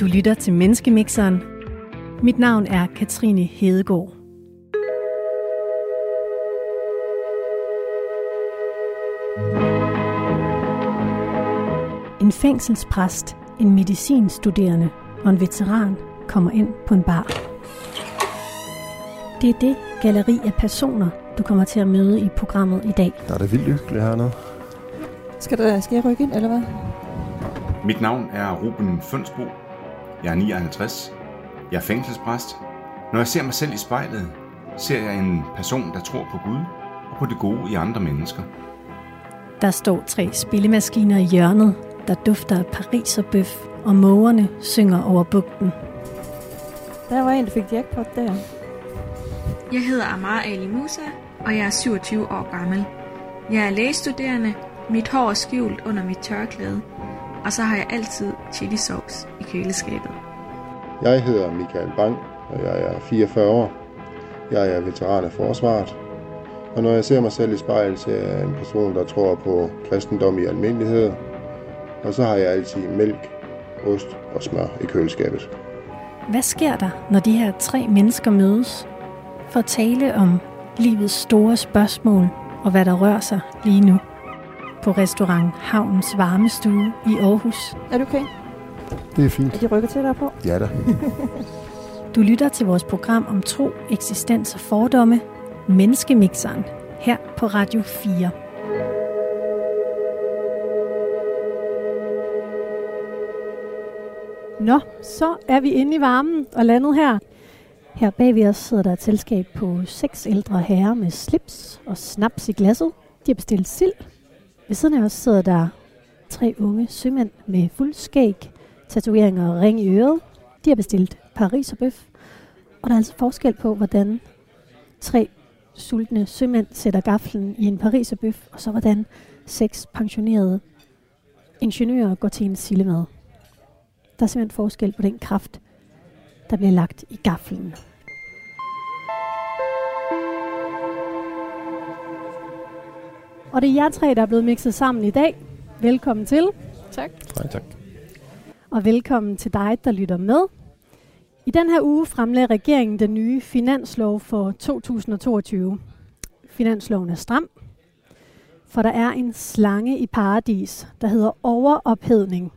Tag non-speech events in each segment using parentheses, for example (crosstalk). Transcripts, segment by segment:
Du lytter til Menneskemixeren. Mit navn er Katrine Hedegaard. En fængselspræst, en medicinstuderende og en veteran kommer ind på en bar. Det er det galleri af personer, du kommer til at møde i programmet i dag. Der er det vildt hyggeligt hernede. Skal, der, skal jeg rykke ind, eller hvad? Mit navn er Ruben Fønsbo. Jeg er 59. Jeg er fængselspræst. Når jeg ser mig selv i spejlet, ser jeg en person, der tror på Gud og på det gode i andre mennesker. Der står tre spillemaskiner i hjørnet, der dufter af pariserbøf, og mågerne synger over bugten. Der var en, der fik jackpot der. Jeg hedder Amar Ali Musa, og jeg er 27 år gammel. Jeg er lægestuderende, mit hår er skjult under mit tørklæde, og så har jeg altid chili sauce i køleskabet. Jeg hedder Michael Bang, og jeg er 44 år. Jeg er veteran af forsvaret. Og når jeg ser mig selv i spejl, så er jeg en person, der tror på kristendom i almindelighed. Og så har jeg altid mælk, ost og smør i køleskabet. Hvad sker der, når de her tre mennesker mødes for at tale om livets store spørgsmål og hvad der rører sig lige nu? På restaurant Havnens Varmestue i Aarhus. Er du okay? Det er Er fint. de rykker til dig på? Ja da. (laughs) Du lytter til vores program om tro, eksistens og fordomme, Menneskemixeren, her på Radio 4. Nå, så er vi inde i varmen og landet her. Her bag ved os sidder der et selskab på seks ældre herrer med slips og snaps i glasset. De har bestilt sild. Ved siden af os sidder der tre unge sømænd med fuld skæg, tatoveringer og ring i øret. De har bestilt pariserbøf. Og der er altså forskel på, hvordan tre sultne sømænd sætter gaflen i en pariserbøf, og så hvordan seks pensionerede ingeniører går til en sillemad. Der er simpelthen forskel på den kraft, der bliver lagt i gaflen. Og det er jer tre, der er blevet mixet sammen i dag. Velkommen til. Tak. Nej, tak. Og velkommen til dig, der lytter med. I den her uge fremlagde regeringen den nye finanslov for 2022. Finansloven er stram, for der er en slange i paradis, der hedder overophedning.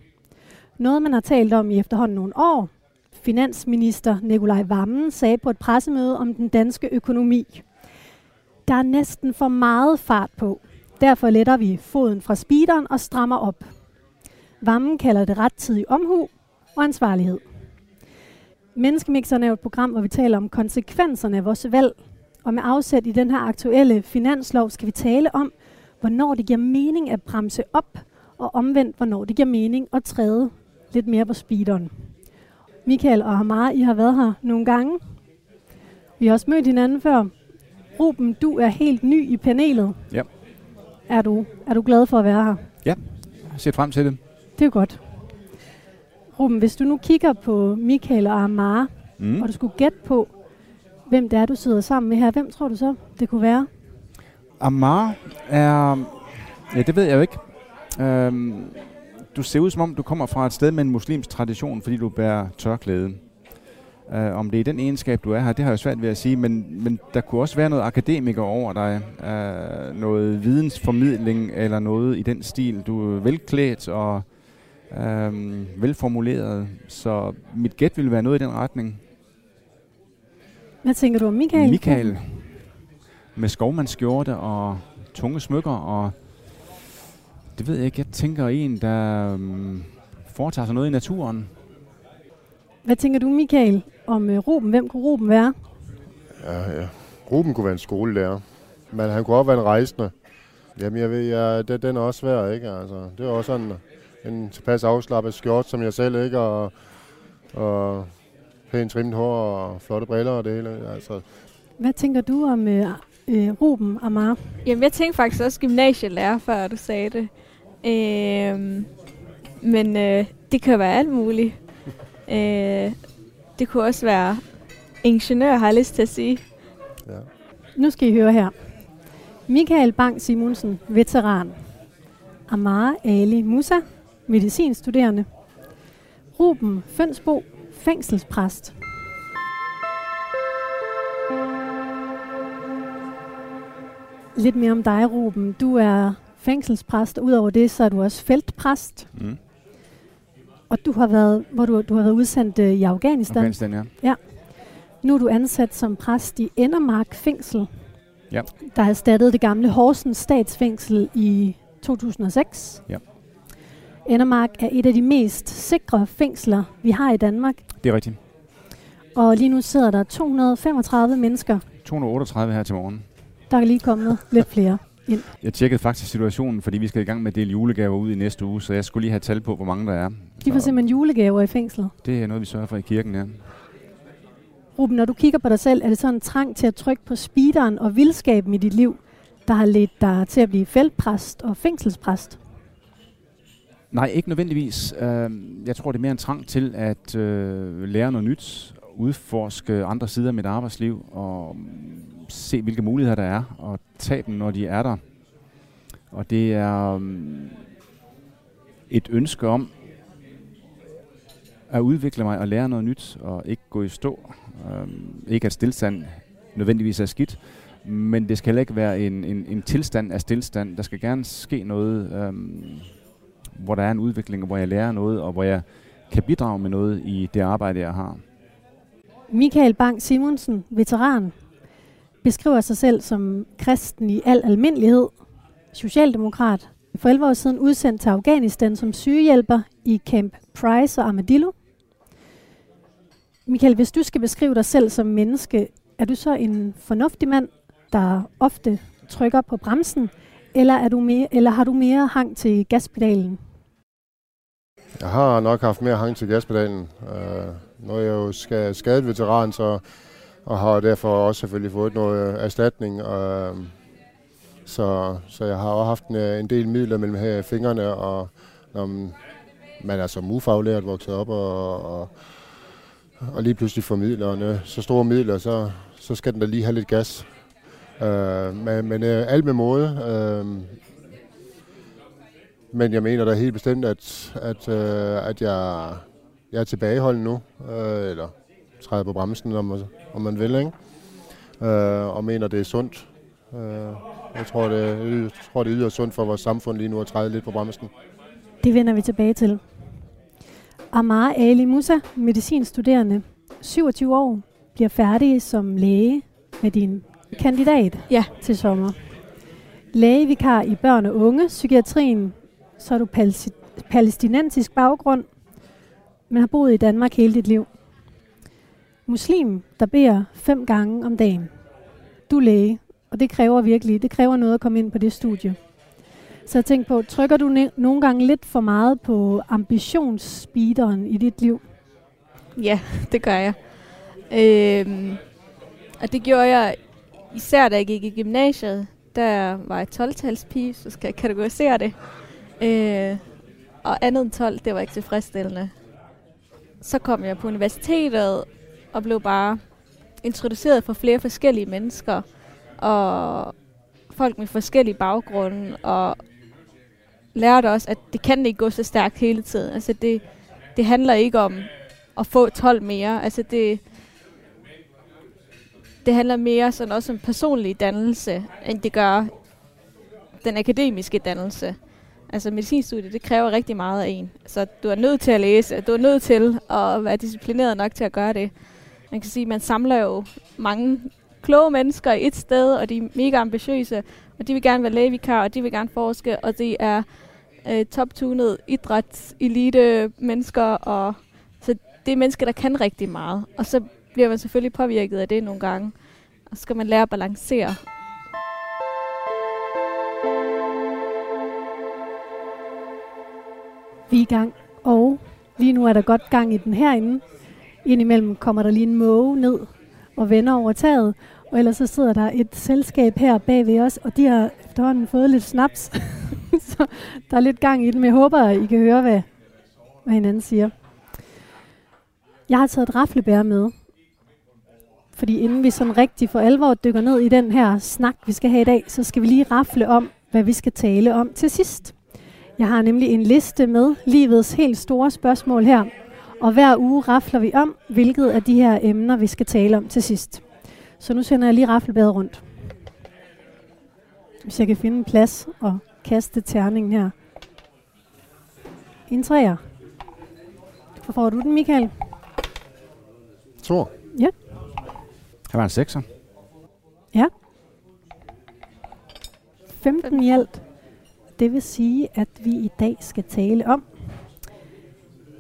Noget, man har talt om i efterhånden nogle år. Finansminister Nikolaj Vammen sagde på et pressemøde om den danske økonomi. Der er næsten for meget fart på. Derfor letter vi foden fra speederen og strammer op. Vammen kalder det rettidig omhu og ansvarlighed. Menneskemixerne er et program, hvor vi taler om konsekvenserne af vores valg. Og med afsæt i den her aktuelle finanslov skal vi tale om, hvornår det giver mening at bremse op, og omvendt, hvornår det giver mening at træde lidt mere på speederen. Michael og Hamar, I har været her nogle gange. Vi har også mødt hinanden før. Ruben, du er helt ny i panelet. Ja. Er du, er du glad for at være her? Jeg ser frem til det. Det er godt. Ruben, hvis du nu kigger på Michael og Amara, mm. Og du skulle gætte på, hvem det er, du sidder sammen med her, hvem tror du så, det kunne være? Amar er... Ja, det ved jeg jo ikke. Øhm, du ser ud som om, du kommer fra et sted med en muslimsk tradition, fordi du bærer tørklæde. Uh, om det er den egenskab, du er her, det har jeg svært ved at sige, men, men der kunne også være noget akademiker over dig. Uh, noget vidensformidling eller noget i den stil. Du er velklædt og um, velformuleret, så mit gæt vil være noget i den retning. Hvad tænker du om Michael? Michael med skovmandskjorte og tunge smykker og det ved jeg ikke. Jeg tænker en, der um, foretager sig noget i naturen. Hvad tænker du, Michael, om uh, Ruben? Hvem kunne Ruben være? Ja, ja. Ruben kunne være en skolelærer. Men han kunne også være en rejsende. Jamen, jeg ved, ja, det, den er også svær, ikke? Altså, det er også sådan en tilpas afslappet skjort, som jeg selv, ikke? Og, og pænt trimmet hår og flotte briller og det hele. Altså, Hvad tænker du om uh, uh, Ruben Amar? Jamen, jeg tænkte faktisk også gymnasielærer, før du sagde det. Øhm, men øh, det kan være alt muligt. Øh, det kunne også være ingeniør, har jeg lyst til at sige. ja. Nu skal I høre her. Michael Bang Simonsen, veteran. Amara Ali Musa, medicinstuderende. Ruben Fønsbo, fængselspræst. Lidt mere om dig, Ruben. Du er fængselspræst, og udover det, så er du også feltpræst. Mm. Og du har været, hvor du, du har været udsendt øh, i Afghanistan. Afghanistan, ja. Nu er du ansat som præst i Endermark Fængsel, Ja. der har erstattet det gamle Horsens Statsfængsel i 2006. Ja. Endermark er et af de mest sikre fængsler, vi har i Danmark. Det er rigtigt. Og lige nu sidder der 235 mennesker. 238 her til morgen. Der er lige kommet lidt flere. Jeg tjekkede faktisk situationen, fordi vi skal i gang med at dele julegaver ud i næste uge, så jeg skulle lige have tal på, hvor mange der er. De får Så simpelthen julegaver i fængslet. Det er noget, vi sørger for i kirken, ja. Ruben, når du kigger på dig selv, er det sådan en trang til at trykke på speederen og vildskaben i dit liv, der har ledt dig til at blive feltpræst og fængselspræst? Nej, ikke nødvendigvis. Øh, jeg tror, det er mere en trang til at øh, lære noget nyt, udforske andre sider af mit arbejdsliv og se, hvilke muligheder der er, og tage dem, når de er der. Og det er um, et ønske om at udvikle mig og lære noget nyt, og ikke gå i stå. Um, ikke at stillstand nødvendigvis er skidt, men det skal heller ikke være en, en, en tilstand af stillstand. Der skal gerne ske noget, um, hvor der er en udvikling, hvor jeg lærer noget, og hvor jeg kan bidrage med noget i det arbejde, jeg har. Michael Bang Simonsen, veteran, beskriver sig selv som kristen i al almindelighed, socialdemokrat, for 11 år siden udsendt til Afghanistan som sygehjælper i Camp Price og Armadillo. Michael, hvis du skal beskrive dig selv som menneske, er du så en fornuftig mand, der ofte trykker på bremsen, eller, er du mere, eller har du mere hang til gaspedalen? Jeg har nok haft mere hang til gaspedalen. Uh, nu er jeg jo skadet veteran, så, og har derfor også selvfølgelig fået noget øh, erstatning. Og, øhm, så, så jeg har også haft en, øh, en del midler mellem her fingrene, og når man, man er som ufaglært vokset op og, og, og lige pludselig får midlerne, så store midler, så, så skal den da lige have lidt gas. Uh, men men uh, alt med måde. Uh, men jeg mener da helt bestemt, at, at, øh, at jeg, jeg er tilbageholden nu, øh, eller træder på bremsen, om, om man vil, ikke? Øh, og mener, det er sundt. Øh, jeg tror det, jeg tror, det er yderst sundt for vores samfund lige nu at træde lidt på bremsen. Det vender vi tilbage til. Amar Ali Musa, medicinstuderende, 27 år, bliver færdig som læge med din kandidat Ja. til sommer. Lægevikar i børn og unge, psykiatrien, så er du palæstinensisk baggrund, men har boet i Danmark hele dit liv. Muslim, der beder fem gange om dagen. Du er læge, og det kræver virkelig, det kræver noget at komme ind på det studie. Så jeg tænkte på, trykker du ne- nogle gange lidt for meget på ambitionsspeederen i dit liv? Ja, det gør jeg. Øhm, og det gjorde jeg især, da jeg gik i gymnasiet. Der var jeg 12-talspige, så skal jeg kategorisere det. Øh, og andet end 12, det var ikke tilfredsstillende. Så kom jeg på universitetet og blev bare introduceret for flere forskellige mennesker. Og folk med forskellige baggrunde. Og lærte også, at det kan ikke gå så stærkt hele tiden. Altså det, det handler ikke om at få 12 mere. Altså det, det handler mere sådan også om personlig dannelse, end det gør den akademiske dannelse. Altså medicinstudiet, det kræver rigtig meget af en. Så du er nødt til at læse, du er nødt til at være disciplineret nok til at gøre det. Man kan sige, at man samler jo mange kloge mennesker i et sted, og de er mega ambitiøse, og de vil gerne være lægevikar, og de vil gerne forske, og det er øh, top-tunet mennesker, og så det er mennesker, der kan rigtig meget. Og så bliver man selvfølgelig påvirket af det nogle gange. Og så skal man lære at balancere. Vi er i gang, og lige nu er der godt gang i den herinde. Indimellem kommer der lige en måge ned og vender over taget, og ellers så sidder der et selskab her bag ved os, og de har efterhånden fået lidt snaps. (laughs) så der er lidt gang i den, men jeg håber, at I kan høre, hvad, hvad hinanden siger. Jeg har taget et raflebær med, fordi inden vi sådan rigtig for alvor dykker ned i den her snak, vi skal have i dag, så skal vi lige rafle om, hvad vi skal tale om til sidst. Jeg har nemlig en liste med livets helt store spørgsmål her, og hver uge rafler vi om, hvilket af de her emner, vi skal tale om til sidst. Så nu sender jeg lige raflebadet rundt. Hvis jeg kan finde en plads og kaste terningen her. En træer. Hvor får du den, Michael? Tor. Ja. Her var en sekser. Ja. 15 i alt. Det vil sige, at vi i dag skal tale om,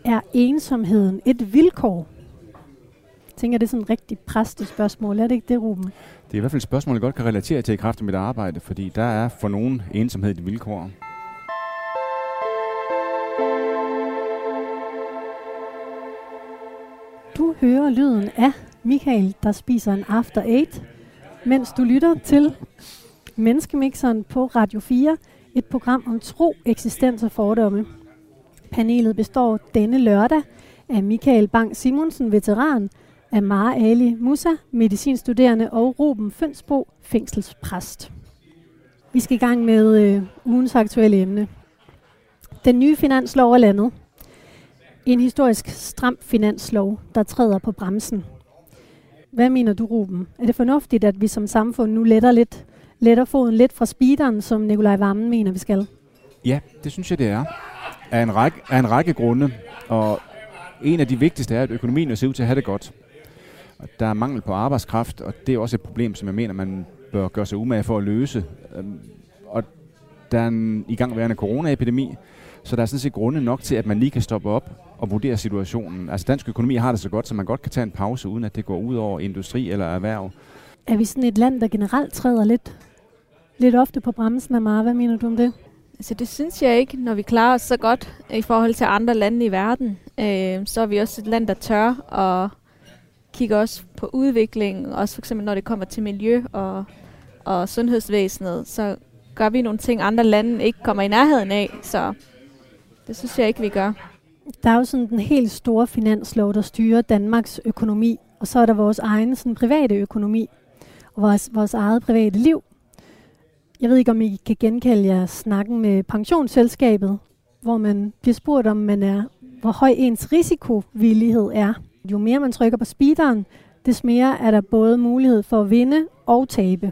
er ensomheden et vilkår? Jeg tænker, det er sådan et rigtig præstigt spørgsmål. Er det ikke det, Ruben? Det er i hvert fald et spørgsmål, jeg godt kan relatere til i kraft af mit arbejde, fordi der er for nogen ensomhed et vilkår. Du hører lyden af Michael, der spiser en After Eight, mens du lytter til Menneskemixeren på Radio 4, et program om tro, eksistens og fordomme. Panelet består denne lørdag af Michael Bang Simonsen, veteran, Amar Ali Musa, medicinstuderende og Ruben Fønsbo, fængselspræst. Vi skal i gang med øh, ugens aktuelle emne. Den nye finanslov er landet. En historisk stram finanslov, der træder på bremsen. Hvad mener du, Ruben? Er det fornuftigt, at vi som samfund nu letter, lidt, letter foden lidt fra speederen, som Nikolaj Vammen mener, vi skal? Ja, det synes jeg, det er. Af en række, af en række grunde. Og en af de vigtigste er, at økonomien ser ud til at have det godt. Og der er mangel på arbejdskraft, og det er også et problem, som jeg mener, man bør gøre sig umage for at løse. Øhm, og der er en igangværende coronaepidemi, så der er sådan set grunde nok til, at man lige kan stoppe op og vurdere situationen. Altså dansk økonomi har det så godt, så man godt kan tage en pause, uden at det går ud over industri eller erhverv. Er vi sådan et land, der generelt træder lidt, lidt ofte på bremsen af meget? Hvad mener du om det? Altså det synes jeg ikke, når vi klarer os så godt øh, i forhold til andre lande i verden. Øh, så er vi også et land, der tør og kigger også på udvikling, også for eksempel når det kommer til miljø og, og sundhedsvæsenet, så gør vi nogle ting, andre lande ikke kommer i nærheden af, så det synes jeg ikke, vi gør. Der er jo sådan den helt store finanslov, der styrer Danmarks økonomi, og så er der vores egen sådan private økonomi, og vores, vores eget private liv. Jeg ved ikke, om I kan genkalde jer snakken med pensionsselskabet, hvor man bliver spurgt, om man er, hvor høj ens risikovillighed er. Jo mere man trykker på speederen, des mere er der både mulighed for at vinde og tabe.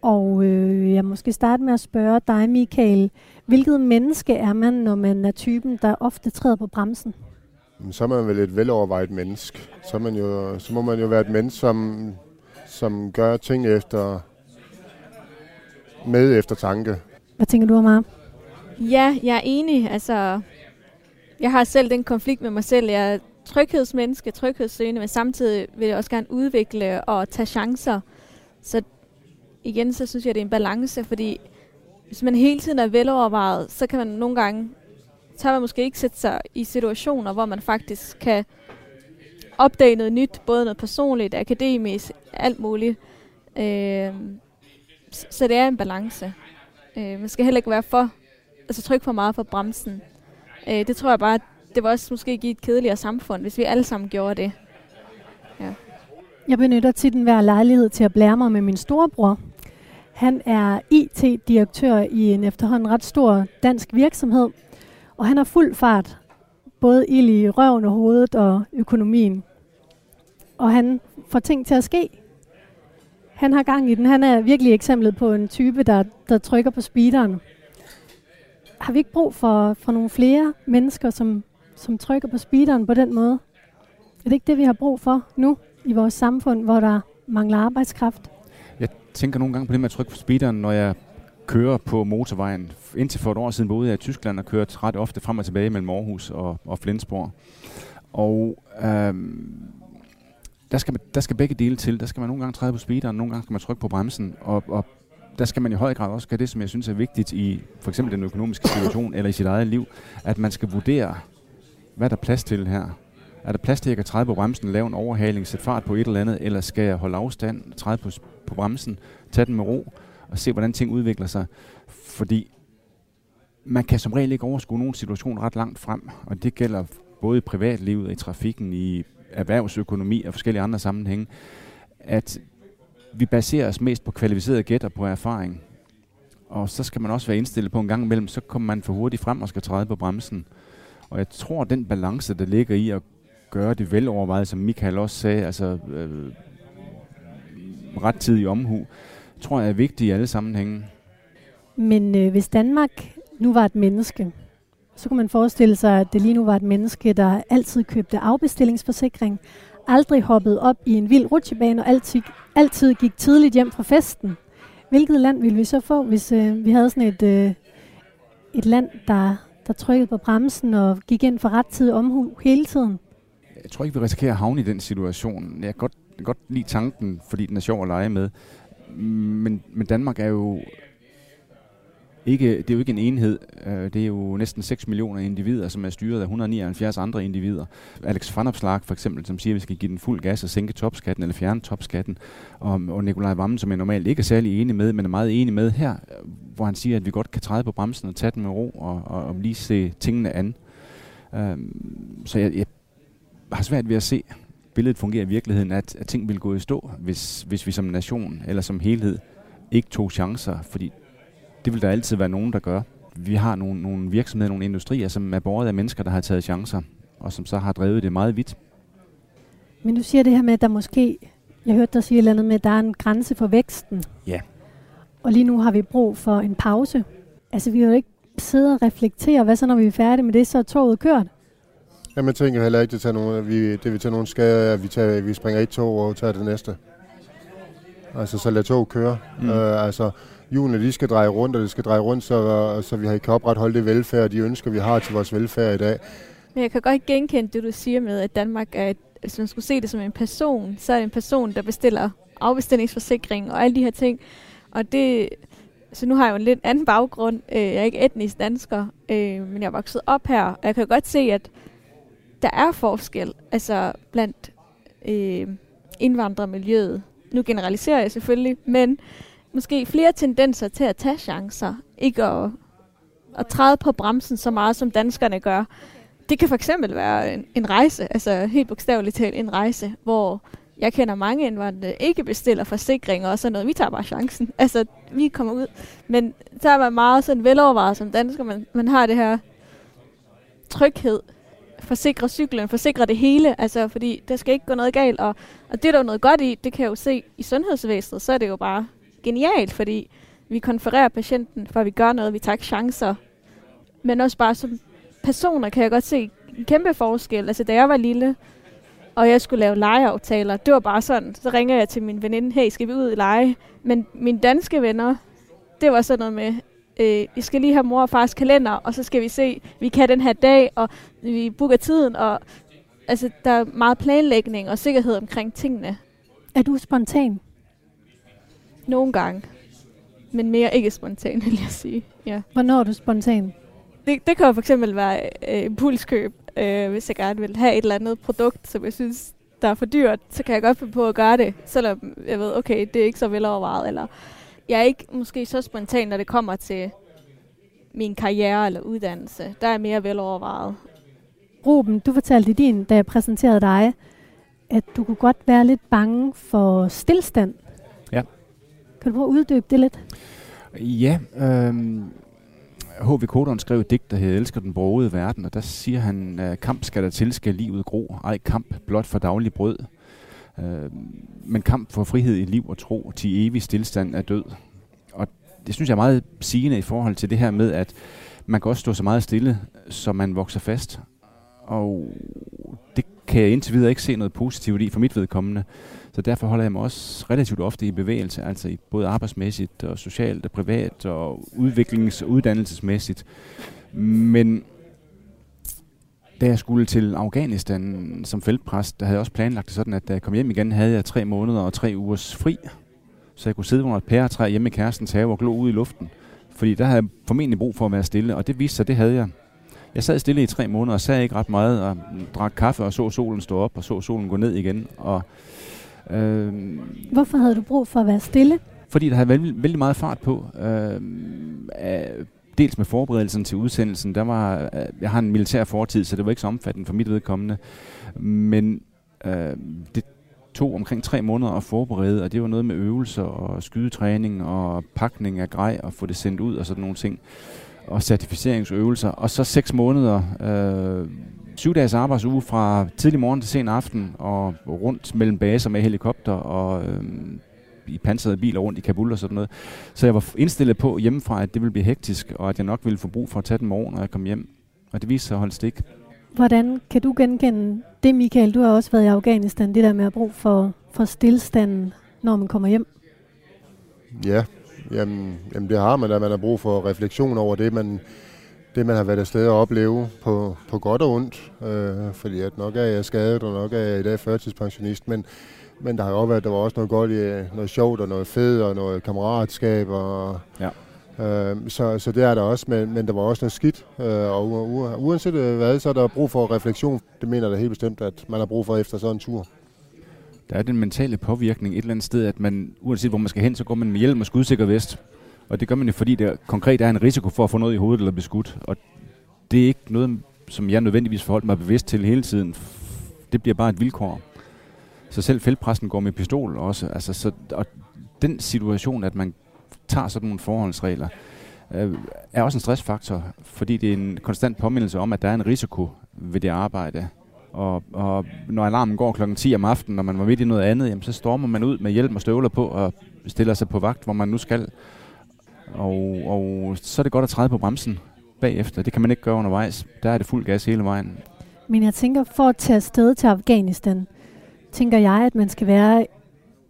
Og øh, jeg måske starte med at spørge dig, Michael. Hvilket menneske er man, når man er typen, der ofte træder på bremsen? Så er man vel et velovervejet menneske. Så, er man jo, så må man jo være et menneske, som, som gør ting efter med efter tanke. Hvad tænker du, Amar? Ja, jeg er enig. Altså, jeg har selv den konflikt med mig selv. Jeg er tryghedsmenneske, tryghedssøgende, men samtidig vil jeg også gerne udvikle og tage chancer. Så igen, så synes jeg, det er en balance, fordi hvis man hele tiden er velovervejet, så kan man nogle gange, så man måske ikke sætte sig i situationer, hvor man faktisk kan opdage noget nyt, både noget personligt, akademisk, alt muligt. Øh, så det er en balance. Øh, man skal heller ikke være for, altså trykke for meget på bremsen. Øh, det tror jeg bare, det var også måske give et kedeligere samfund, hvis vi alle sammen gjorde det. Ja. Jeg benytter tit hver lejlighed til at blære mig med min storebror. Han er IT-direktør i en efterhånden ret stor dansk virksomhed, og han har fuld fart, både ild i røven og hovedet og økonomien. Og han får ting til at ske. Han har gang i den. Han er virkelig eksemplet på en type, der, der trykker på speederen. Har vi ikke brug for, for nogle flere mennesker, som, som trykker på speederen på den måde? Er det ikke det, vi har brug for nu i vores samfund, hvor der mangler arbejdskraft? Jeg tænker nogle gange på det med at trykke på speederen, når jeg kører på motorvejen. Indtil for et år siden boede jeg i Tyskland og kørte ret ofte frem og tilbage mellem Aarhus og, og Flensborg. Og øhm, der, skal, der skal begge dele til. Der skal man nogle gange træde på speederen, nogle gange skal man trykke på bremsen. Og, og der skal man i høj grad også gøre det, som jeg synes er vigtigt i for eksempel den økonomiske situation eller i sit eget liv, at man skal vurdere, hvad der er plads til her. Er der plads til, at jeg kan træde på bremsen, lave en overhaling, sætte fart på et eller andet, eller skal jeg holde afstand, træde på, på bremsen, tage den med ro, og se, hvordan ting udvikler sig. Fordi man kan som regel ikke overskue nogen situation ret langt frem, og det gælder både i privatlivet, i trafikken, i erhvervsøkonomi og forskellige andre sammenhænge, at vi baserer os mest på kvalificerede gæt og på erfaring. Og så skal man også være indstillet på en gang imellem, så kommer man for hurtigt frem og skal træde på bremsen. Og jeg tror, den balance, der ligger i at gøre det velovervejet, som Michael også sagde, altså øh, ret tid i omhu, tror jeg er vigtigt i alle sammenhænge. Men øh, hvis Danmark nu var et menneske, så kunne man forestille sig, at det lige nu var et menneske, der altid købte afbestillingsforsikring, aldrig hoppede op i en vild rutsjebane og altid, altid gik tidligt hjem fra festen. Hvilket land ville vi så få, hvis øh, vi havde sådan et, øh, et land, der, der trykkede på bremsen og gik ind for ret tid omhu hele tiden? Jeg tror ikke, vi risikerer at havne i den situation. Jeg kan godt, godt lide tanken, fordi den er sjov at lege med. Men, men Danmark er jo ikke, det er jo ikke en enhed. Øh, det er jo næsten 6 millioner individer, som er styret af 179 andre individer. Alex van for eksempel, som siger, at vi skal give den fuld gas og sænke topskatten eller fjerne topskatten. Og, og Nikolaj Vammen, som jeg normalt ikke er særlig enig med, men er meget enig med her, hvor han siger, at vi godt kan træde på bremsen og tage den med ro og, og, og lige se tingene an. Um, så jeg, jeg har svært ved at se, billedet fungerer i virkeligheden, at, at ting vil gå i stå, hvis, hvis vi som nation eller som helhed ikke tog chancer, fordi det vil der altid være nogen, der gør. Vi har nogle, nogle virksomheder, nogle industrier, som er borget af mennesker, der har taget chancer, og som så har drevet det meget vidt. Men du siger det her med, at der måske, jeg hørte dig sige et eller andet med, at der er en grænse for væksten. Ja. Og lige nu har vi brug for en pause. Altså vi har jo ikke siddet og reflektere, hvad så når vi er færdige med det, så er toget kørt. Jamen, jeg tænker heller ikke, det, tager nogen, vi, det vi tager nogen skade at vi, tager, vi springer et tog og tager det næste. Altså, så lad tog køre. Mm. Øh, altså, hjulene de skal dreje rundt, og det skal dreje rundt, så, så vi kan opretholde det velfærd, de ønsker, vi har til vores velfærd i dag. Men jeg kan godt genkende det, du siger med, at Danmark er, et, hvis man skulle se det som en person, så er det en person, der bestiller afbestillingsforsikring og alle de her ting. Og det, så nu har jeg jo en lidt anden baggrund. Øh, jeg er ikke etnisk dansker, øh, men jeg er vokset op her, og jeg kan godt se, at der er forskel altså blandt øh, indvandrermiljøet. Nu generaliserer jeg selvfølgelig, men måske flere tendenser til at tage chancer, ikke at, at træde på bremsen så meget, som danskerne gør. Det kan for eksempel være en, en rejse, altså helt bogstaveligt talt en rejse, hvor jeg kender mange indvandrere, ikke bestiller forsikringer og sådan noget. Vi tager bare chancen. (laughs) Altså, vi kommer ud. Men så er man meget sådan velovervejet som dansker. Man, man har det her tryghed. Forsikre cyklen, forsikre det hele. Altså, fordi der skal ikke gå noget galt. Og, og det er der er noget godt i. Det kan jeg jo se i sundhedsvæsenet. Så er det jo bare genialt, fordi vi konfererer patienten, for at vi gør noget, vi tager chancer. Men også bare som personer kan jeg godt se en kæmpe forskel. Altså da jeg var lille, og jeg skulle lave legeaftaler, det var bare sådan, så ringer jeg til min veninde, hey, skal vi ud i lege? Men mine danske venner, det var sådan noget med, øh, vi skal lige have mor og fars kalender, og så skal vi se, vi kan den her dag, og vi booker tiden, og altså, der er meget planlægning og sikkerhed omkring tingene. Er du spontan? Nogle gange. Men mere ikke spontan, vil jeg sige. Ja. Hvornår er du spontan? Det, det kan jo for eksempel være øh, impulskøb. Øh, hvis jeg gerne vil have et eller andet produkt, som jeg synes, der er for dyrt, så kan jeg godt finde på at gøre det, selvom jeg ved, okay, det er ikke så velovervejet. Eller jeg er ikke måske så spontan, når det kommer til min karriere eller uddannelse. Der er mere velovervejet. Ruben, du fortalte i din, da jeg præsenterede dig, at du kunne godt være lidt bange for stillstand. Kan du prøve at uddybe det lidt? Ja, øh, H.V. Kodon skrev et digt, der hedder Elsker den brogede verden, og der siger han, kamp skal der til, skal livet gro. Ej kamp blot for daglig brød. Øh, men kamp for frihed i liv og tro, til evig stillstand er død. Og det synes jeg er meget sigende i forhold til det her med, at man kan også stå så meget stille, så man vokser fast. Og det kan jeg indtil videre ikke se noget positivt i for mit vedkommende. Så derfor holder jeg mig også relativt ofte i bevægelse, altså i både arbejdsmæssigt og socialt og privat og udviklings- og uddannelsesmæssigt. Men da jeg skulle til Afghanistan som feltpræst, der havde jeg også planlagt det sådan, at da jeg kom hjem igen, havde jeg tre måneder og tre ugers fri. Så jeg kunne sidde under et pæretræ hjemme i kærestens have og glo ud i luften. Fordi der havde jeg formentlig brug for at være stille, og det viste sig, det havde jeg. Jeg sad stille i tre måneder og sagde ikke ret meget, og drak kaffe og så solen stå op, og så solen gå ned igen. Og Øh, Hvorfor havde du brug for at være stille? Fordi der havde vældig, vældig meget fart på. Øh, dels med forberedelsen til udsendelsen. Der var, øh, jeg har en militær fortid, så det var ikke så omfattende for mit vedkommende. Men øh, det tog omkring tre måneder at forberede, og det var noget med øvelser og skydetræning og pakning af grej og få det sendt ud og sådan nogle ting. Og certificeringsøvelser, og så seks måneder, øh, syv dages arbejdsuge fra tidlig morgen til sen aften, og rundt mellem baser med helikopter og øh, i pansrede biler rundt i Kabul og sådan noget. Så jeg var indstillet på hjemmefra, at det ville blive hektisk, og at jeg nok ville få brug for at tage den morgen, når jeg kom hjem. Og det viste sig at holde stik. Hvordan kan du genkende det, Michael? Du har også været i Afghanistan, det der med at bruge for, for stillstanden, når man kommer hjem. Ja, jamen, jamen det har man, at man har brug for refleksion over det, man, det, man har været afsted og opleve på, på godt og ondt. Øh, fordi at nok er jeg skadet, og nok er jeg i dag førtidspensionist, men, men der har jo også været, der var også noget godt i noget sjovt og noget fedt og noget kammeratskab. Og, Ja. øh, så, så det er der også, men, men der var også noget skidt. Øh, og u- uanset øh, hvad, så er der brug for refleksion. Det mener jeg da helt bestemt, at man har brug for efter sådan en tur. Der er den mentale påvirkning et eller andet sted, at man, uanset hvor man skal hen, så går man med hjelm og skudsikker vest. Og det gør man jo, fordi der konkret er en risiko for at få noget i hovedet eller blive skudt. Og det er ikke noget, som jeg nødvendigvis forholdt mig bevidst til hele tiden. Det bliver bare et vilkår. Så selv feltpræsten går med pistol også. Altså, så, og den situation, at man tager sådan nogle forholdsregler, øh, er også en stressfaktor, fordi det er en konstant påmindelse om, at der er en risiko ved det arbejde. Og, og når alarmen går klokken 10 om aftenen, når man var midt i noget andet, jamen, så stormer man ud med hjelm og støvler på og stiller sig på vagt, hvor man nu skal. Og, og så er det godt at træde på bremsen bagefter. Det kan man ikke gøre undervejs. Der er det fuld gas hele vejen. Men jeg tænker, for at tage afsted til Afghanistan, tænker jeg, at man skal være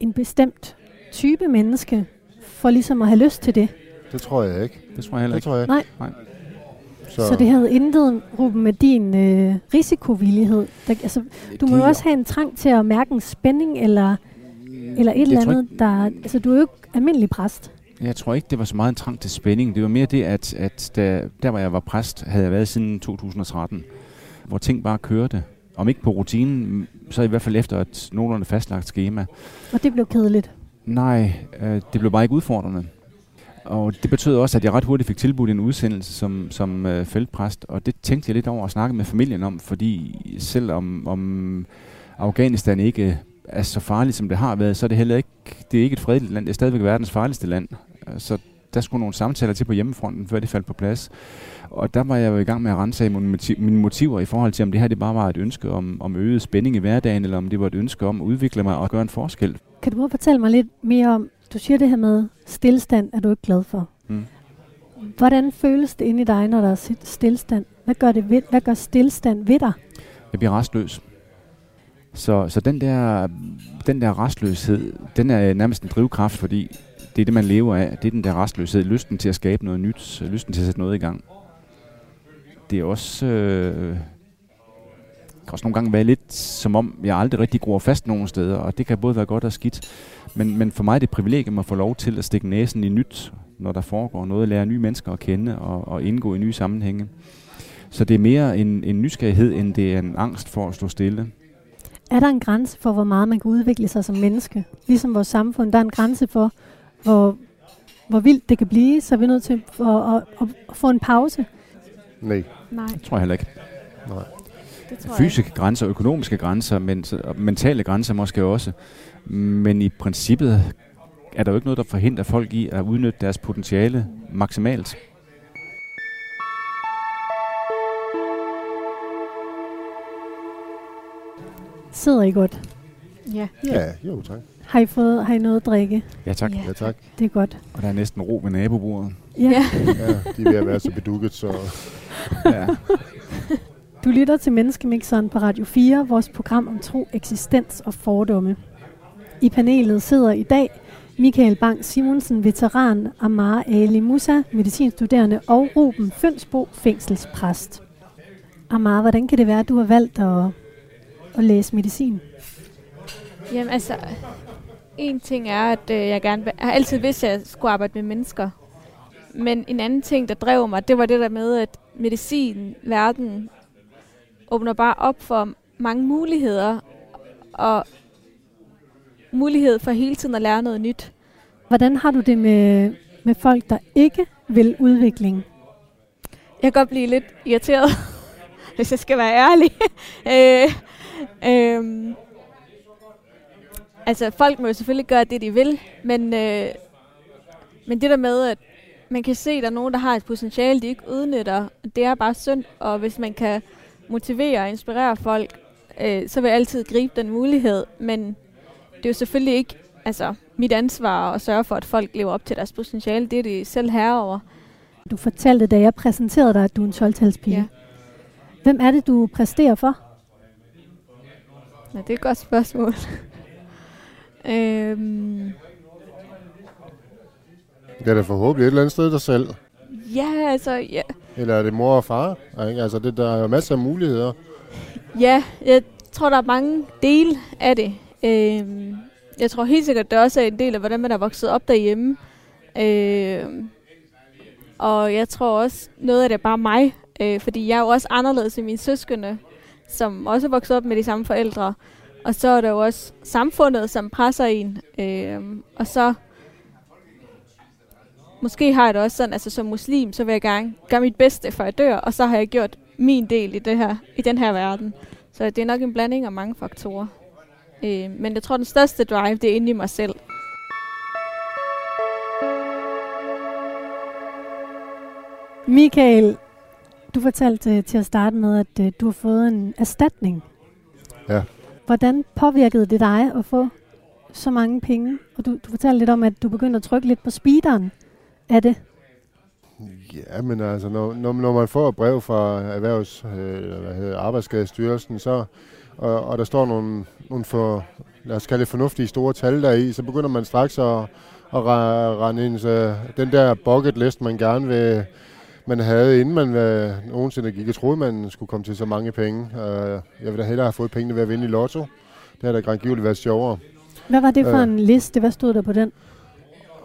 en bestemt type menneske, for ligesom at have lyst til det. Det tror jeg ikke. Det tror jeg heller Det ikke. tror jeg Nej. Nej. Så, Så det havde intet, Ruben, med din øh, risikovillighed. Der, altså, du må jo også have en trang til at mærke en spænding, eller, eller et eller andet, der... Altså, du er jo ikke almindelig præst. Jeg tror ikke, det var så meget en trang til spænding. Det var mere det, at, at da, der hvor jeg var præst, havde jeg været siden 2013, hvor ting bare kørte. Om ikke på rutinen, så i hvert fald efter et nogenlunde fastlagt schema. Og det blev kedeligt. Nej, øh, det blev bare ikke udfordrende. Og det betød også, at jeg ret hurtigt fik tilbudt en udsendelse som, som øh, feltpræst, og det tænkte jeg lidt over at snakke med familien om, fordi selvom om Afghanistan ikke er så farligt, som det har været, så er det heller ikke, det er ikke et fredeligt land, det er stadigvæk verdens farligste land. Så der skulle nogle samtaler til på hjemmefronten, før det faldt på plads. Og der var jeg jo i gang med at rense af mine motiv- mine motiver i forhold til, om det her det bare var et ønske om, om øget spænding i hverdagen, eller om det var et ønske om at udvikle mig og gøre en forskel. Kan du prøve at fortælle mig lidt mere om, du siger det her med stillstand, er du ikke glad for. Mm. Hvordan føles det inde i dig, når der er stillstand? Hvad gør, det ved, hvad gør stillstand ved dig? Jeg bliver restløs. Så, så den, der, den der restløshed, den er nærmest en drivkraft, fordi det er det, man lever af. Det er den der restløshed, lysten til at skabe noget nyt, lysten til at sætte noget i gang. Det er også... Øh, kan også nogle gange være lidt som om, jeg aldrig rigtig gror fast nogen steder, og det kan både være godt og skidt. Men, men for mig er det et privilegium at få lov til at stikke næsen i nyt, når der foregår noget, lære nye mennesker at kende og, og indgå i nye sammenhænge. Så det er mere en, en nysgerrighed, end det er en angst for at stå stille. Er der en grænse for, hvor meget man kan udvikle sig som menneske? Ligesom vores samfund, der er en grænse for, hvor, hvor vildt det kan blive, så er vi nødt til at, at, at, at få en pause. nej, Nej, Det tror jeg heller ikke. nej. det tror jeg Fysiske grænser, økonomiske grænser, men, og mentale grænser måske også. Men i princippet er der jo ikke noget, der forhindrer folk i at udnytte deres potentiale maksimalt. Sidder I godt? ikke. Ja. Ja, jo tak. Har I, fået, har I noget at drikke? Ja tak. Ja. Ja, tak. Det er godt. Og der er næsten ro ved nabobordet. Ja. Ja. Ja, de er ved at være så bedukket, så Ja. Du lytter til Menneskemixeren på Radio 4, vores program om tro, eksistens og fordomme. I panelet sidder i dag Michael Bang Simonsen, veteran, Amar Ali Musa, medicinstuderende og Ruben Fønsbo, fængselspræst. Amar, hvordan kan det være, at du har valgt at, at læse medicin? Jamen altså, en ting er, at øh, jeg gerne jeg har altid vidst, at jeg skulle arbejde med mennesker. Men en anden ting, der drev mig, det var det der med, at medicin, verden, åbner bare op for mange muligheder, og mulighed for hele tiden at lære noget nyt. Hvordan har du det med, med folk, der ikke vil udvikling? Jeg kan godt blive lidt irriteret, (laughs) hvis jeg skal være ærlig. (laughs) øh, øh, altså, folk må jo selvfølgelig gøre det, de vil, men, øh, men det der med, at man kan se, at der er nogen, der har et potentiale, de ikke udnytter. Det er bare synd, og hvis man kan motivere og inspirere folk, øh, så vil jeg altid gribe den mulighed. Men det er jo selvfølgelig ikke altså, mit ansvar at sørge for, at folk lever op til deres potentiale. Det er de selv herover. Du fortalte, da jeg præsenterede dig, at du er en 12 Ja. Hvem er det, du præsterer for? Ja, det er et godt spørgsmål. (laughs) øhm, Det er da forhåbentlig et eller andet sted dig selv. ja, altså, ja, Eller er det mor og far? Ikke? Altså, det, der er jo masser af muligheder. (laughs) ja, jeg tror, der er mange dele af det. Øh, jeg tror helt sikkert, det også er en del af, hvordan man er vokset op derhjemme. Øh, og jeg tror også, noget af det er bare mig, øh, fordi jeg er jo også anderledes end mine søskende, som også er vokset op med de samme forældre. Og så er der jo også samfundet, som presser en. Øh, og så måske har jeg det også sådan, altså som muslim, så vil jeg gerne gøre mit bedste, for jeg dør, og så har jeg gjort min del i, det her, i den her verden. Så det er nok en blanding af mange faktorer. Øh, men jeg tror, den største drive, det er inde i mig selv. Michael, du fortalte til at starte med, at øh, du har fået en erstatning. Ja. Hvordan påvirkede det dig at få så mange penge? Og du, du fortalte lidt om, at du begyndte at trykke lidt på speederen af det. Ja, men altså, når, når, når man får et brev fra Erhvervs, øh, hvad hedder, Arbejdsskadestyrelsen, så, og, og der står nogle, nogle for, lad os kalde det fornuftige store tal der i, så begynder man straks at, at rende ind, så den der bucket list, man gerne vil, man havde, inden man øh, nogensinde gik og troede, man skulle komme til så mange penge. Øh, jeg ville da hellere have fået pengene ved at vinde i lotto. Det har da grandgiveligt været sjovere. Hvad var det for Øh. en liste? Hvad stod der på den?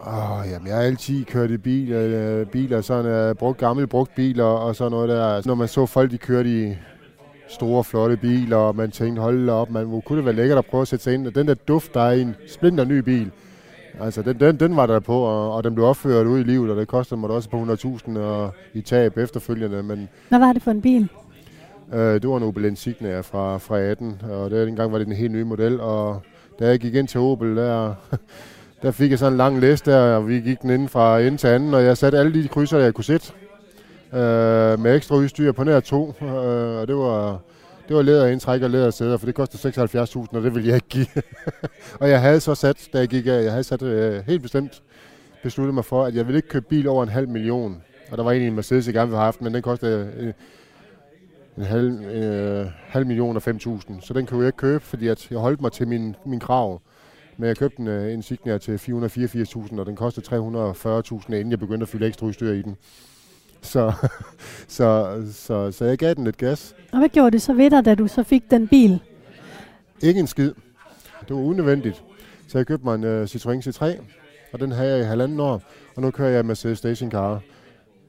Åh, jamen, jeg har altid kørt i bil, øh, biler, sådan uh, brugt, gamle brugt biler og sådan noget der. Altså, når man så folk, de kørte i store, flotte biler, og man tænkte, hold op, man, kunne det være lækkert at prøve at sætte sig ind. Og den der duft, der er i en splinter ny bil, altså den, den, den var der på, og, og den blev opført ud i livet, og det kostede mig også på 100.000 og i tab efterfølgende. Men Hvad var det for en bil? øh, det var en Opel Insignia fra, fra 18, og der, dengang var det en helt ny model, og da jeg gik ind til Opel, der, (laughs) der fik jeg sådan en lang liste der, og vi gik den inden fra ende til anden, og jeg satte alle de krydser, jeg kunne sætte, øh, med ekstra udstyr på nær to, øh, og det var, det var læderindtræk og ledersæder, for det kostede 76.000, og det ville jeg ikke give. (laughs) og jeg havde så sat, da jeg gik af, jeg havde sat øh, helt bestemt besluttet mig for, at jeg ville ikke købe bil over en halv million. Og der var egentlig en Mercedes, jeg gerne ville have haft, men den kostede øh, en halv, øh, halv million og 5.000. Så den kunne jeg ikke købe, fordi at jeg holdt mig til min, min krav. Men jeg købte en uh, Insignia til 484.000, og den kostede 340.000, inden jeg begyndte at fylde ekstra udstyr i den. Så, (laughs) så, så, så jeg gav den lidt gas. Og hvad gjorde det så ved dig, da du så fik den bil? Ikke en skid. Det var unødvendigt. Så jeg købte mig en uh, Citroën C3, og den havde jeg i halvanden år. Og nu kører jeg Mercedes Stationcar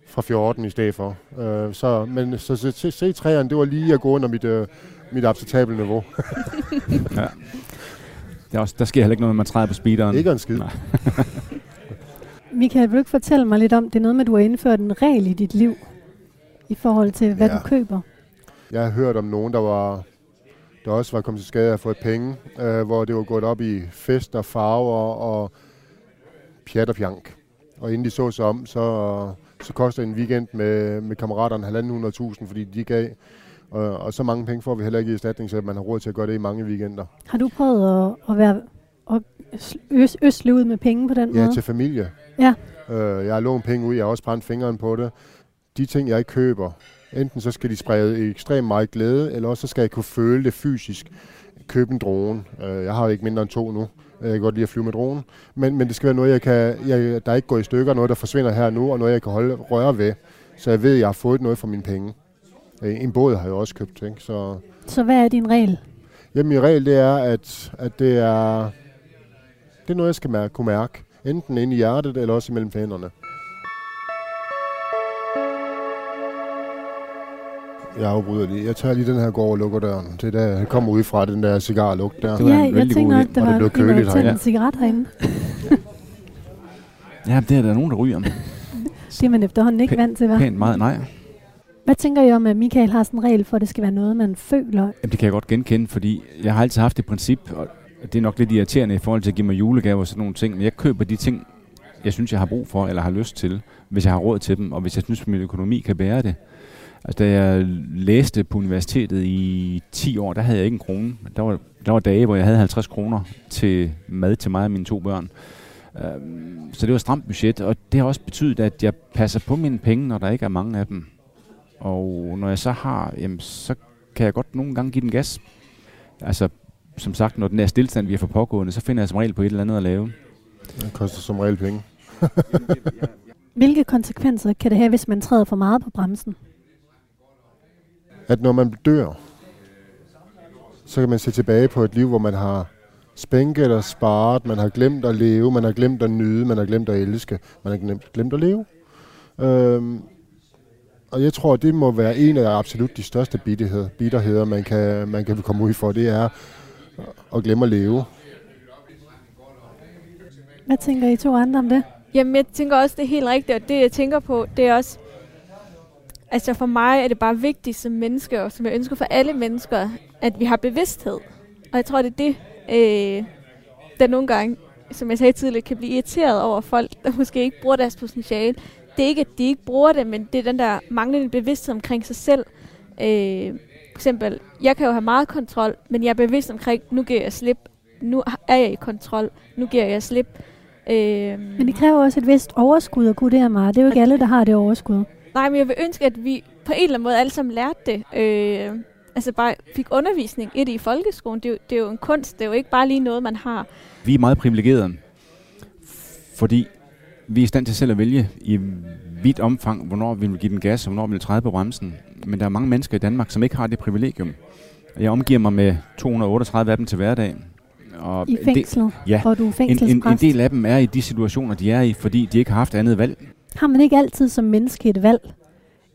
fra 14 i stedet for. Uh, så, men så C3'eren, det var lige at gå under mit, uh, mit acceptable niveau. (laughs) Ja. Det er også, der sker heller ikke noget, når man træder på speederen. Ikke en skid. Nej. (laughs) Michael, vil du ikke fortælle mig lidt om, det er noget med, at du har indført en regel i dit liv, i forhold til, hvad Ja. du køber? Jeg har hørt om nogen, der var der også var kommet til skade af at få penge, øh, hvor det var gået op i fest og farver og pjat og pjank. Og inden de så sig om, så, så koster en weekend med, med kammeraterne 1.500.000, fordi de gav. Og, og så mange penge får vi heller ikke i erstatning, så man har råd til at gøre det i mange weekender. Har du prøvet at, at være at øs, øsle ud med penge på den Ja, måde? til familie. Ja. Øh, jeg har lånt penge ud, jeg har også brændt fingeren på det. De ting, jeg køber, enten så skal de sprede ekstremt meget glæde, eller også så skal jeg kunne føle det fysisk. Købe en drone. Øh, jeg har ikke mindre end to nu. Jeg kan godt lide at flyve med drone. Men, men det skal være noget, jeg kan, jeg, der ikke går i stykker, noget, der forsvinder her nu, og noget, jeg kan holde røre ved. Så jeg ved, at jeg har fået noget for mine penge. Øh, En båd har jeg også købt, ikke? Så, Så hvad er din regel? Jamen min regel det er, at, at det er det er noget, jeg skal mærke, kunne mærke. Enten inde i hjertet, eller også imellem hænderne. Jeg afbryder lige. Jeg tager lige den her, går over og lukker døren. Det er der, jeg kommer ud fra den der cigarlugt der. Det var ja, en jeg god nok, der Og det var blev en, der en cigaret herinde. (laughs) Ja, det er der nogen, der ryger. Det er man efterhånden ikke Pæ- vant til, hva'? Pænt meget, nej. Hvad tænker I om, at Michael har sådan en regel for, at det skal være noget, man føler? Jamen, det kan jeg godt genkende, fordi jeg har altid haft det princip, og det er nok lidt irriterende i forhold til at give mig julegaver og sådan nogle ting, men jeg køber de ting, jeg synes, jeg har brug for eller har lyst til. hvis jeg har råd til dem, og hvis jeg synes, at min økonomi kan bære det. Altså, da jeg læste på universitetet i 10 år, der havde jeg ikke en krone. Der var, der var dage, hvor jeg havde 50 kroner til mad til mig og mine to børn. Øhm, så det var et stramt budget, og det har også betydet, at jeg passer på mine penge, når der ikke er mange af dem. Og når jeg så har, jamen, så kan jeg godt nogle gange give den gas. Altså, som sagt, når den er stillestand, vi er for pågående, så finder jeg som regel på et eller andet at lave. Det koster som regel penge. (laughs) Hvilke konsekvenser kan det have, hvis man træder for meget på bremsen? At når man dør, så kan man se tilbage på et liv, hvor man har spænket og sparet, man har glemt at leve, man har glemt at nyde, man har glemt at elske, man har glemt, glemt at leve. Øhm, og jeg tror, det må være en af absolut de største bitterheder, bitterheder man, kan, man kan komme ud for, det er at glemme at leve. Hvad tænker I to andre om det? Jamen, jeg tænker også, det er helt rigtigt, og det, jeg tænker på, det er også... Altså, for mig er det bare vigtigt som menneske, og som jeg ønsker for alle mennesker, at vi har bevidsthed. Og jeg tror, det er det, øh, der nogle gange, som jeg sagde tidligere, kan blive irriteret over folk, der måske ikke bruger deres potentiale. Det er ikke, at de ikke bruger det, men det er den der manglende bevidsthed omkring sig selv. Øh, eksempel, jeg kan jo have meget kontrol, men jeg er bevidst omkring, nu giver jeg slip. Nu er jeg i kontrol. Nu giver jeg slip. Øh, Men det kræver også et vist overskud at kunne det her meget. Det er jo ikke alle, der har det overskud. Nej, men jeg vil ønske, at vi på en eller anden måde alle sammen lærte det. Øh, altså bare fik undervisning i det i folkeskolen. Det er, jo, det er jo en kunst. Det er jo ikke bare lige noget, man har. Vi er meget privilegerede, fordi vi er i stand til selv at vælge i vidt omfang, hvornår vi vil give den gas, og hvornår vi vil træde på bremsen. Men der er mange mennesker i Danmark, som ikke har det privilegium. Jeg omgiver mig med 238 af dem til hverdag. Og I fængslet, det, ja, hvor du er en, en, en del af dem er i de situationer, de er i, fordi de ikke har haft andet valg. Har man ikke altid som menneske et valg?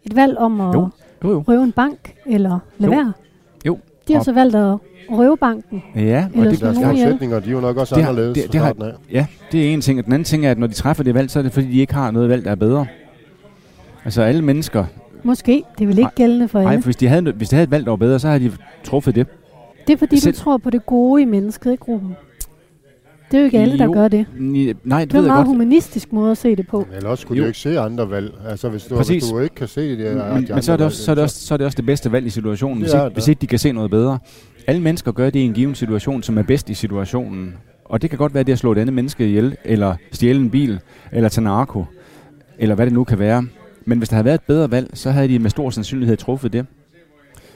Et valg om at Jo, jo, jo. røve en bank, eller lade Jo. være? Jo. De har Og- så valgt at røve banken. Ja, Eller og det, Deres forudsætninger, de er jo nok også Det har- anderledes det- det har- af. ja, det er en ting. Og den anden ting er, at når de træffer det valg, så er det fordi, de ikke har noget valg, der er bedre. Altså alle mennesker, Måske. Det er vel ikke Nej. gældende for nej, alle. for hvis de, havde, hvis de havde et valg, der var bedre, så havde de truffet det. Det er fordi, Selv- du tror på det gode i mennesket, ikke Ruben? Det er jo ikke alle, der Jo. gør det. Nej, det Det er en jeg meget godt. humanistisk måde at se det på. Eller også skulle Jo. jo ikke se andre valg. Altså, hvis du, Præcis. hvis du ikke kan se det, de, de Men, men så, er det valg, også, så, er det også, så er det også det bedste valg i situationen, hvis ikke, hvis ikke de kan se noget bedre. Alle mennesker gør det i en given situation, som er bedst i situationen. Og det kan godt være, det at slå et andet menneske ihjel, eller stjæle en bil, eller tage narko, eller hvad det nu kan være. Men hvis der havde været et bedre valg, så havde de med stor sandsynlighed truffet det.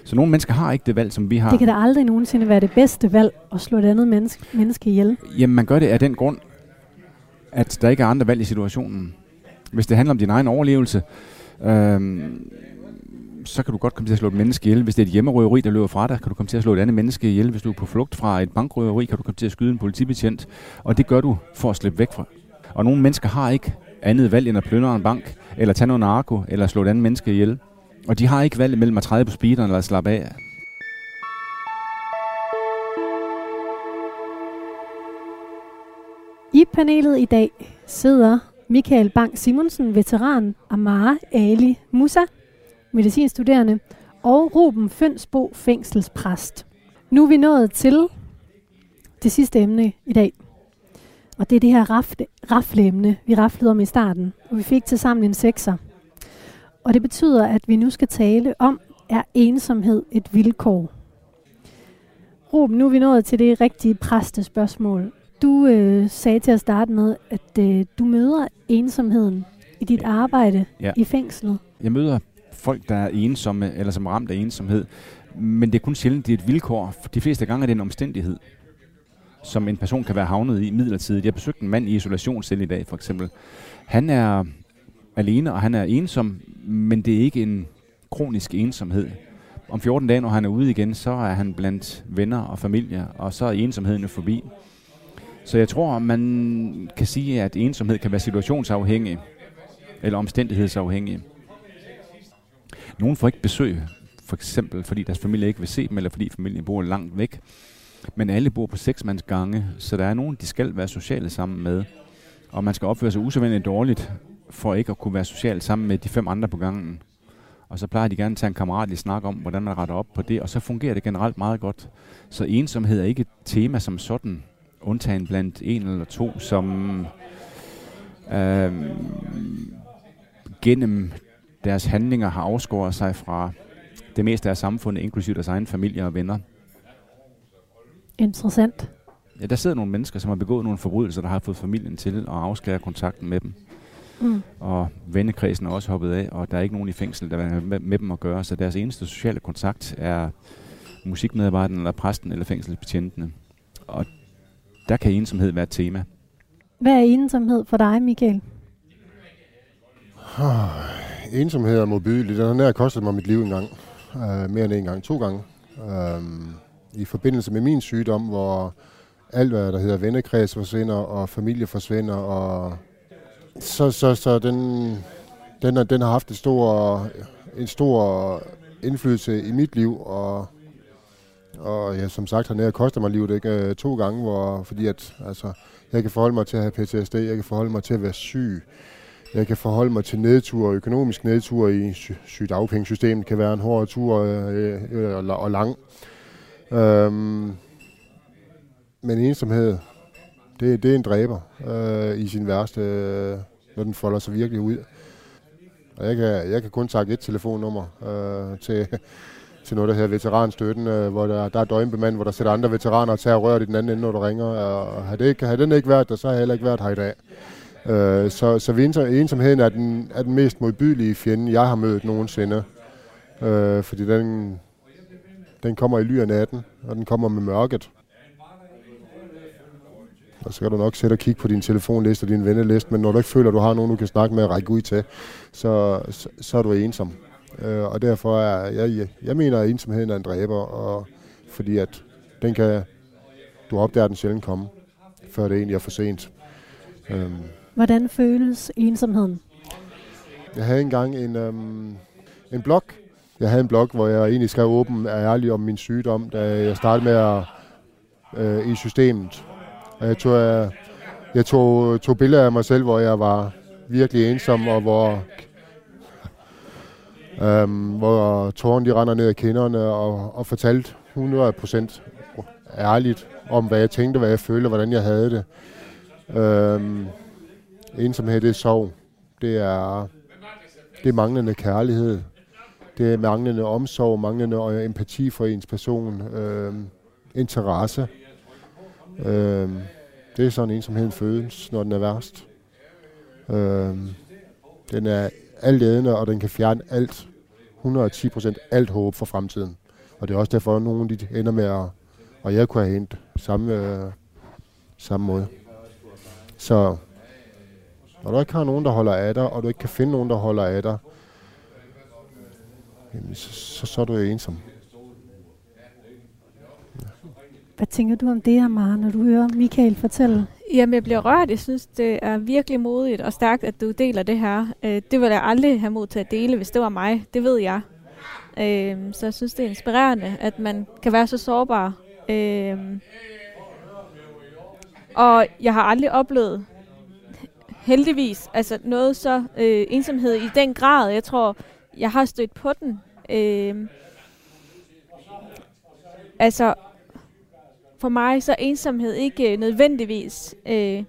Så nogle mennesker har ikke det valg, som vi har. Det kan da aldrig nogensinde være det bedste valg at slå et andet menneske, menneske ihjel. Jamen, man gør det af den grund, at der ikke er andre valg i situationen. Hvis det handler om din egen overlevelse, øhm, så kan du godt komme til at slå et menneske ihjel. Hvis det er et hjemmerøveri, der løber fra dig, kan du komme til at slå et andet menneske ihjel. Hvis du er på flugt fra et bankrøveri, kan du komme til at skyde en politibetjent. Og det gør du for at slippe væk fra. Og nogle mennesker har ikke andet valg end at plyndre en bank, eller tage noget narko, eller slå et andet menneske ihjel. Og de har ikke valg mellem at træde på speederen eller at slappe af. I panelet i dag sidder Michael Bang Simonsen, veteran, Amara Ali Musa, medicinstuderende, og Ruben Fønsbo, fængselspræst. Nu er vi nået til det sidste emne i dag. Og det er det her rafle, rafleemne, vi raflede om i starten. Og vi fik til sammen en sekser. Og det betyder, at vi nu skal tale om, er ensomhed et vilkår? Ruben, nu er vi nået til det rigtige præstespørgsmål. Du øh, sagde til at starte med, at øh, du møder ensomheden i dit arbejde Ja. i fængslet. Jeg møder folk, der er ensomme, eller som er ramt af ensomhed. Men det er kun sjældent, det er et vilkår. For de fleste gange er det en omstændighed, som en person kan være havnet i midlertidigt. Jeg besøgte en mand i isolationscelle i dag, for eksempel. Han er alene, og han er ensom, men det er ikke en kronisk ensomhed. Om 14 dage, når han er ude igen, så er han blandt venner og familie, og så er ensomheden jo forbi. Så jeg tror, man kan sige, at ensomhed kan være situationsafhængig, eller omstændighedsafhængig. Nogen får ikke besøg, for eksempel fordi deres familie ikke vil se dem, eller fordi familien bor langt væk. Men alle bor på seksmandsgange, så der er nogen, de skal være sociale sammen med. Og man skal opføre sig usædvanligt dårligt, for ikke at kunne være social sammen med de fem andre på gangen. Og så plejer de gerne at tage en kammeratlig snak om, hvordan man retter op på det, og så fungerer det generelt meget godt. Så ensomhed er ikke et tema som sådan, undtagen blandt en eller to, som øh, gennem deres handlinger har afskåret sig fra det meste af samfundet, inklusive deres egen familie og venner. Interessant. Ja, der sidder nogle mennesker, som har begået nogle forbrydelser, der har fået familien til at afskære kontakten med dem. Mm. Og vennekredsen er også hoppet af, og der er ikke nogen i fængsel, der vil have med, med dem at gøre. Så deres eneste sociale kontakt er musikmedarbejderen, eller præsten, eller fængselsbetjentene. Og der kan ensomhed være et tema. Hvad er ensomhed for dig, Michael? Ensomhed er modbydelig. Den har nær kostet mig mit liv en gang. Uh, mere end en gang. To gange. Uh, i forbindelse med min sygdom, hvor alt, hvad der hedder vennekreds forsvinder, og familie forsvinder, og så, så, så den, den, er, den har haft en stor, en stor indflydelse i mit liv, og, og ja, som sagt har koster kostet mig livet ikke? Øh, to gange, hvor, fordi at, altså, jeg kan forholde mig til at have PTSD, jeg kan forholde mig til at være syg, jeg kan forholde mig til nedtur, økonomisk nedtur i sygdagpengesystemet kan være en hård tur øh, øh, øh og lang. Øhm, men ensomhed, det, det er en dræber øh, i sin værste, øh, når den folder sig virkelig ud. Og jeg kan, jeg kan kun takke et telefonnummer øh, til, (laughs) til noget, der hedder Veteranstøtten, øh, hvor der, der er døgnbemand, hvor der sætter andre veteraner og tager røret i den anden ende, når du ringer. Og har, det ikke, har den ikke været der, så har jeg heller ikke været her i dag. Øh, så så ensomheden er den, er den mest modbydelige fjende, jeg har mødt nogensinde. Øh, fordi den, den kommer i ly af natten, og den kommer med mørket. Og så kan du nok sætte og kigge på din telefonliste og din venneliste, men når du ikke føler, at du har nogen, du kan snakke med og række ud til, så, så, så er du ensom. Øh, og derfor er jeg, jeg mener, at ensomheden er en dræber, og fordi at den kan, du opdager den sjældent komme, før det egentlig er for sent. Øhm. Hvordan føles ensomheden? Jeg havde engang en, øhm, en blog. Jeg havde en blog, hvor jeg egentlig skrev åben og ærlig om min sygdom, da jeg startede med at øh, i systemet. Og jeg tog, jeg, jeg tog, tog billeder af mig selv, hvor jeg var virkelig ensom, og hvor, øhm, hvor tårerne de render ned ad kinderne, og, og fortalte 100% ærligt om, hvad jeg tænkte, hvad jeg følte, hvordan jeg havde det. Øhm, ensomhed, det er sorg. Det er, det er manglende kærlighed. Det er manglende omsorg, manglende øh, empati for ens person, øh, interesse. Øh, det er sådan ensomheden føles, når den er værst. Øh, den er altædende, og den kan fjerne alt, 110 procent alt håb for fremtiden. Og det er også derfor, at nogen de ender med at, og jeg kunne have hent samme, øh, samme måde. Så når du ikke har nogen, der holder af dig, og du ikke kan finde nogen, der holder af dig, jamen, så, så, så er du ensom. Hvad tænker du om det her, Mara, når du hører Michael fortælle? Jamen, jeg bliver rørt. Jeg synes, det er virkelig modigt og stærkt, at du deler det her. Øh, det ville jeg aldrig have mod til at dele, hvis det var mig. Det ved jeg. Øh, så jeg synes, det er inspirerende, at man kan være så sårbar. Øh, og jeg har aldrig oplevet, heldigvis, altså noget så øh, ensomhed i den grad. Jeg tror, jeg har stødt på den. Øh, altså, for mig så er ensomhed ikke øh, nødvendigvis, øh,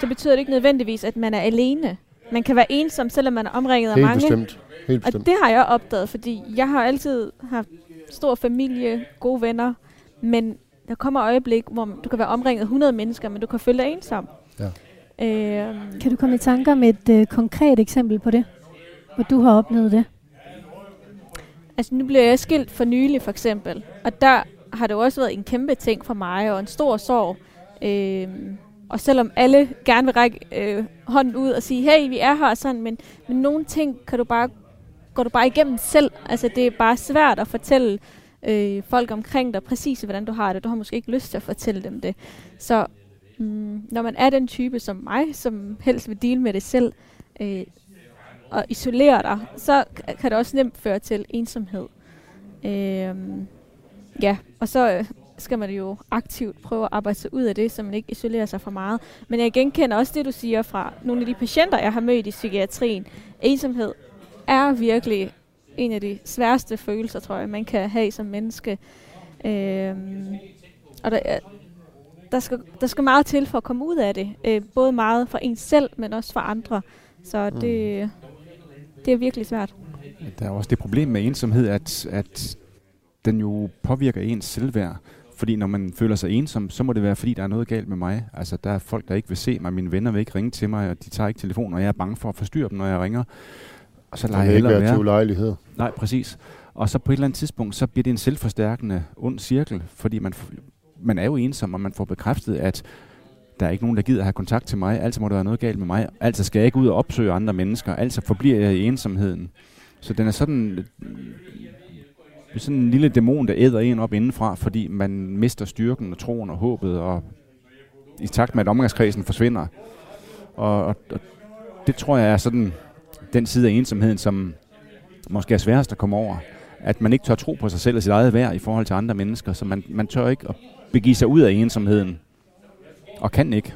så betyder det ikke nødvendigvis, at man er alene. Man kan være ensom, selvom man er omringet af Helt mange. Bestemt. Helt bestemt. Og det har jeg opdaget, fordi jeg har altid haft stor familie, gode venner, men der kommer øjeblik, hvor du kan være omringet af 100 mennesker, men du kan føle dig ensom. Ja. Øh, kan du komme i tanker med et øh, konkret eksempel på det, hvor du har oplevet det? Altså nu blev jeg skilt for nylig for eksempel, og der har det jo også været en kæmpe ting for mig, og en stor sorg. Øh, og selvom alle gerne vil række øh, hånden ud og sige, hey, vi er her, sådan, men, men nogle ting kan du bare, går du bare igennem selv. Altså, det er bare svært at fortælle øh, folk omkring dig præcis, hvordan du har det. Du har måske ikke lyst til at fortælle dem det. Så mm, når man er den type som mig, som helst vil dele med det selv, øh, og isolere dig, så kan det også nemt føre til ensomhed. Øh, Ja, og så øh, skal man jo aktivt prøve at arbejde sig ud af det, så man ikke isolerer sig for meget. Men jeg genkender også det, du siger fra nogle af de patienter, jeg har mødt i psykiatrien. Ensomhed er virkelig en af de sværeste følelser, tror jeg, man kan have som menneske. Øhm, og der, der, skal, der skal meget til for at komme ud af det. Øh, både meget for en selv, men også for andre. Så det, mm det er virkelig svært. Der er også det problem med ensomhed, at, at den jo påvirker ens selvværd. Fordi når man føler sig ensom, så må det være, fordi der er noget galt med mig. Altså, der er folk, der ikke vil se mig. Mine venner vil ikke ringe til mig, og de tager ikke telefonen, og jeg er bange for at forstyrre dem, når jeg ringer. Og så lader jeg ikke være til ulejlighed. Nej, præcis. Og så på et eller andet tidspunkt, så bliver det en selvforstærkende ond cirkel, fordi man, man er jo ensom, og man får bekræftet, at der er ikke nogen, der gider have kontakt til mig. Altså må der være noget galt med mig. Altså skal jeg ikke ud og opsøge andre mennesker. Altså forbliver jeg i ensomheden. Så den er sådan, øh, sådan en lille dæmon, der æder en op indenfra, fordi man mister styrken og troen og håbet, og i takt med, at omgangskredsen forsvinder. Og, og, og det tror jeg er sådan den side af ensomheden, som måske er sværest at komme over. At man ikke tør tro på sig selv og sit eget værd i forhold til andre mennesker, så man, man tør ikke at begive sig ud af ensomheden. Og kan ikke.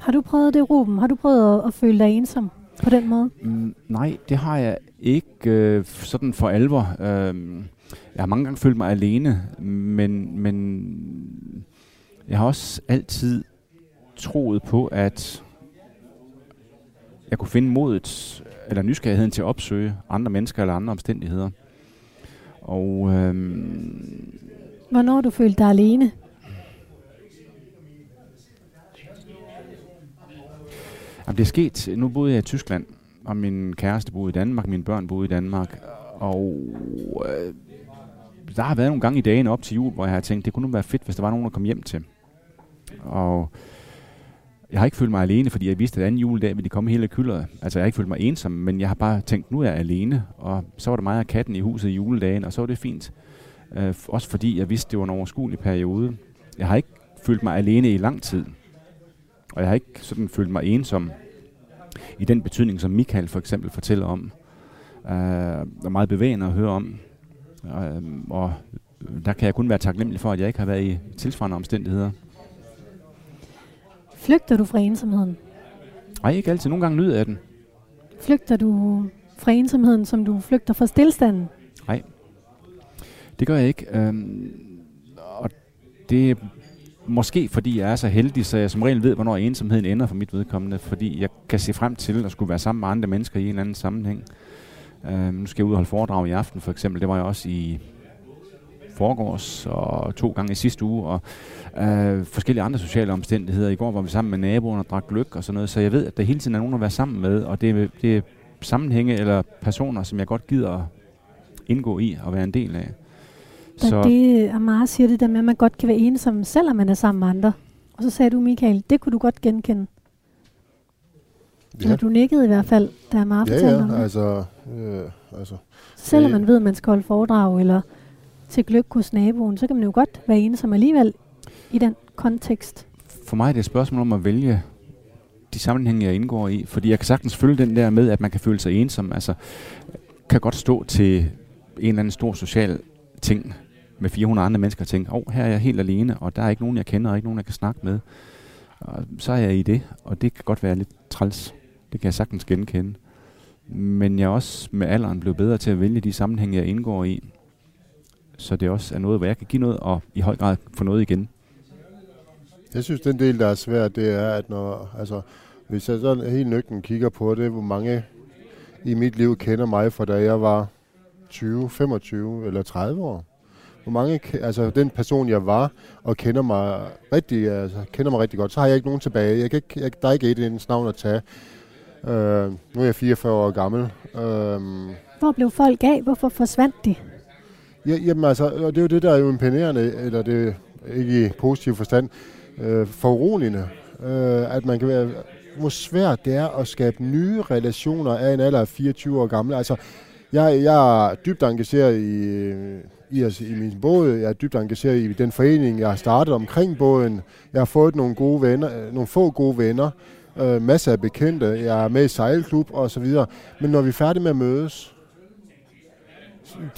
Har du prøvet det, Ruben? Har du prøvet at, at føle dig ensom på den måde? Mm, nej, det har jeg ikke øh, sådan for alvor. Øh, jeg har mange gange følt mig alene, men, men jeg har også altid troet på, at jeg kunne finde modet eller nysgerrigheden til at opsøge andre mennesker eller andre omstændigheder. Og øhm, Hvornår du følt dig alene? Jamen, det er sket. Nu boede jeg i Tyskland, og min kæreste boede i Danmark, mine børn boede i Danmark. Og øh, der har været nogle gange i dagen op til jul, hvor jeg har tænkt, det kunne nu være fedt, hvis der var nogen, der kom hjem til. Og jeg har ikke følt mig alene, fordi jeg vidste, at anden juledag ville de komme hele kylderet. Altså, jeg har ikke følt mig ensom, men jeg har bare tænkt, nu er jeg alene. Og så var der mig og katten i huset i juledagen, og så var det fint. Øh, også fordi jeg vidste, det var en overskuelig periode. Jeg har ikke følt mig alene i lang tid. Og jeg har ikke sådan følt mig ensom i den betydning, som Michael for eksempel fortæller om. Det er meget bevægende at høre om. Uh, og der kan jeg kun være taknemmelig for, at jeg ikke har været i tilsvarende omstændigheder. Flygter du fra ensomheden? Ej, ikke altid. Nogle gange nyder jeg den. Flygter du fra ensomheden, som du flygter fra stillstanden? Det gør jeg ikke. Um, og det måske fordi jeg er så heldig, så jeg som regel ved, hvornår ensomheden ender for mit vedkommende. Fordi jeg kan se frem til at skulle være sammen med andre mennesker i en eller anden sammenhæng. Um, nu skal jeg ud og holde foredrag i aften for eksempel. Det var jeg også i forgårs og to gange i sidste uge. Og uh, forskellige andre sociale omstændigheder. I går var vi sammen med naboen og drak gløk og sådan noget. Så jeg ved, at der hele tiden er nogen at være sammen med. Og det er, det er sammenhænge eller personer, som jeg godt gider indgå i og være en del af. Da det, Amara siger det der med, at man godt kan være ensom, selvom man er sammen med andre. Og så sagde du, Michael, det kunne du godt genkende. Ja. Eller du nikkede i hvert fald, da Amara Ja, fortalte om ja, det. altså, øh, altså, Selvom man ved, at man skal holde foredrag eller til gløk hos naboen, så kan man jo godt være ensom alligevel i den kontekst. For mig er det et spørgsmål om at vælge de sammenhænge, jeg indgår i. Fordi jeg kan sagtens følge den der med, at man kan føle sig ensom. Altså, kan godt stå til en eller anden stor social ting med 400 andre mennesker og tænke, åh, oh, her er jeg helt alene, og der er ikke nogen, jeg kender, og ikke nogen, jeg kan snakke med. Og så er jeg i det, og det kan godt være lidt træls. Det kan jeg sagtens genkende. Men jeg er også med alderen blevet bedre til at vælge de sammenhænge, jeg indgår i. Så det også er noget, hvor jeg kan give noget, og i høj grad få noget igen. Jeg synes, den del, der er svært, det er, at når, altså, hvis jeg sådan helt nøgten kigger på det, hvor mange i mit liv kender mig fra da jeg var 20, 25 eller 30 år. Hvor mange, altså den person jeg var, og kender mig rigtig, altså, kender mig rigtig godt, så har jeg ikke nogen tilbage. Jeg kan ikke, jeg, der er ikke et ens navn at tage. Øh, nu er jeg 44 år gammel. Øh, Hvor blev folk af? Hvorfor forsvandt de? Ja, jamen altså, og det er jo det, der er jo imponerende, eller det er ikke i positiv forstand, øh, foruroligende, øh, at man kan være, hvor svært det er at skabe nye relationer af en alder af 24 år gammel. Altså, jeg, jeg er dybt engageret i, i, altså, i min båd, jeg er dybt engageret i den forening, jeg har startet omkring båden. Jeg har fået nogle gode venner, øh, nogle få gode venner, øh, masser af bekendte, jeg er med i sejlklub og så videre. Men når vi er færdige med at mødes,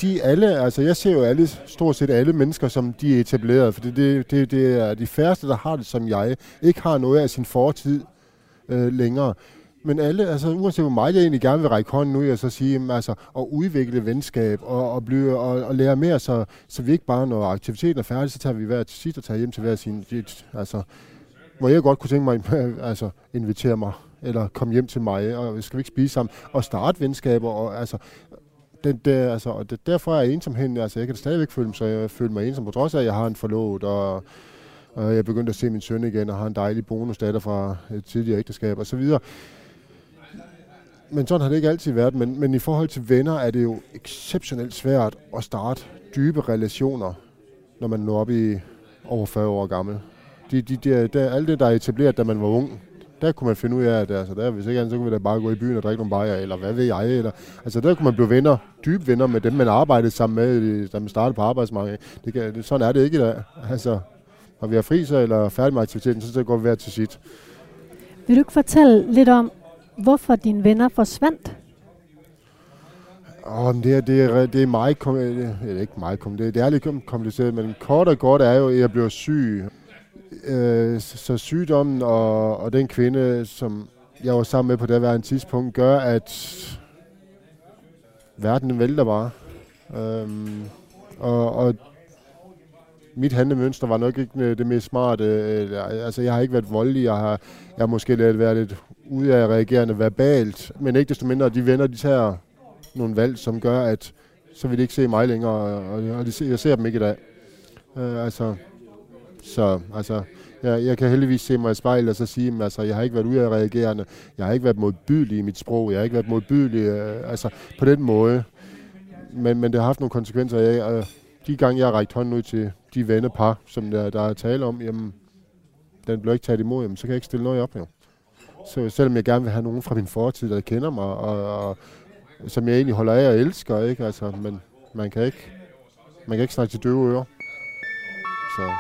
de alle, altså jeg ser jo alle, stort set alle mennesker, som de er etableret, for det, det, det, det er de færreste, der har det som jeg, ikke har noget af sin fortid øh, længere. Men alle, altså uanset hvor meget jeg egentlig gerne vil række hånden nu, og så sige, jamen, altså, at udvikle venskab og, og, blive, og, og lære mere, så, så vi ikke bare, når aktiviteten er færdig, så tager vi hver til sidst og tager hjem til hver sin, dit, altså, hvor jeg godt kunne tænke mig, (laughs) altså invitere mig, eller komme hjem til mig, og skal vi ikke spise sammen, og starte venskaber, og altså, den der, altså, og det, derfor er jeg ensom hen. Altså, jeg kan stadigvæk føle så jeg føler mig ensom, på trods af, at jeg har en forlovet, og, og jeg begyndte at se min søn igen, og har en dejlig bonusdatter fra et tidligere ægteskab, og så videre. Men sådan har det ikke altid været. Men, men i forhold til venner er det jo exceptionelt svært at starte dybe relationer, når man når op i over 40 år gammel. De, de, de, de, alt det, der er etableret, da man var ung, der kunne man finde ud af, at altså, der, hvis ikke andet, så kunne vi da bare gå i byen og drikke nogle bajer, eller hvad ved jeg. Eller, altså der kunne man blive venner, dybe venner med dem, man arbejdede sammen med, da man startede på arbejdsmarkedet. Det kan, sådan er det ikke i dag. Altså, når vi har fri så, eller færdig med aktiviteten, så, så går vi hver til sit. Vil du ikke fortælle lidt om, hvorfor dine venner forsvandt? Oh, det, er, det, er, det er meget kompliceret. Øh, det er ikke meget kompliceret. Det er lidt kompliceret, men kort og godt er jo, at jeg blev syg Øh, så sygdommen og, og den kvinde, som jeg var sammen med på det her tidspunkt, gør, at verden vælter bare. Øhm, og, og mit handlemønster var nok ikke øh, det mest smarte. Øh, altså, jeg har ikke været voldelig. Jeg har, jeg har måske lidt været lidt ude af reagerende verbalt. Men ikke desto mindre, de venner, de tager nogle valg, som gør, at så vil de ikke se mig længere, og, og de, jeg ser dem ikke i dag. Øh, altså, så altså, jeg, jeg kan heldigvis se mig i spejlet og så sige, at altså, jeg har ikke været udadreagerende, jeg har ikke været modbydelig i mit sprog, jeg har ikke været modbydelig øh, altså, på den måde. Men, men det har haft nogle konsekvenser. Jeg, øh, de gange, jeg har rækket hånden ud til de vennepar, som der, der er tale om, jamen, den bliver ikke taget imod, jamen, så kan jeg ikke stille noget op. Jo. Så selvom jeg gerne vil have nogen fra min fortid, der kender mig, og, og som jeg egentlig holder af og elsker, ikke? Altså, men man kan ikke, man kan ikke snakke til døve ører. Så.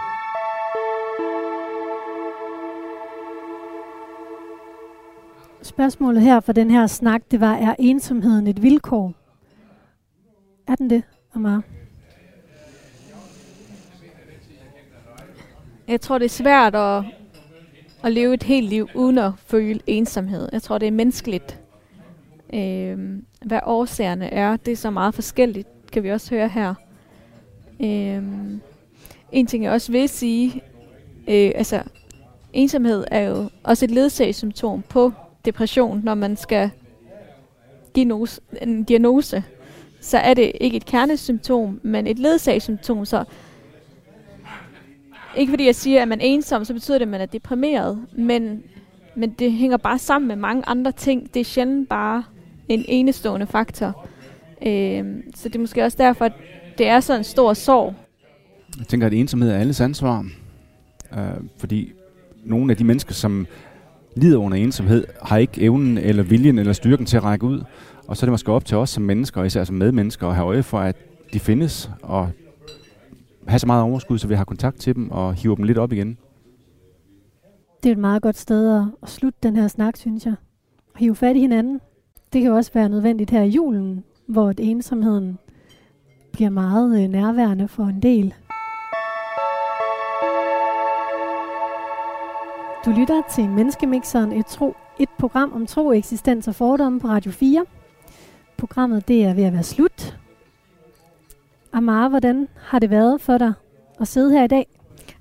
Spørgsmålet her for den her snak, det var, er ensomheden et vilkår? Er den det, Amar? Jeg tror, det er svært at, at leve et helt liv uden at føle ensomhed. Jeg tror, det er menneskeligt. Øh, hvad årsagerne er, det er så meget forskelligt, kan vi også høre her. Øh, en ting jeg også vil sige, øh, altså ensomhed er jo også et ledsagssymptom på depression, når man skal give en diagnose, så er det ikke et kernesymptom, men et ledsagssymptom. Så ikke fordi jeg siger, at man er ensom, så betyder det, at man er deprimeret, men, men det hænger bare sammen med mange andre ting. Det er sjældent bare en enestående faktor. Øh, så det er måske også derfor, at det er så en stor sorg. Jeg tænker, at ensomhed er alles ansvar. Øh, fordi nogle af de mennesker, som lider under ensomhed, har ikke evnen eller viljen eller styrken til at række ud. Og så er det måske op til os som mennesker, især som medmennesker, at have øje for, at de findes, og have så meget overskud, så vi har kontakt til dem og hive dem lidt op igen. Det er et meget godt sted at slutte den her snak, synes jeg. Hive fat i hinanden. Det kan jo også være nødvendigt her i julen, hvor ensomheden bliver meget øh, nærværende for en del. Du lytter til Menneskemixeren, et, tro, et program om tro, eksistens og fordomme på Radio 4. Programmet det er ved at være slut. Amara, hvordan har det været for dig at sidde her i dag?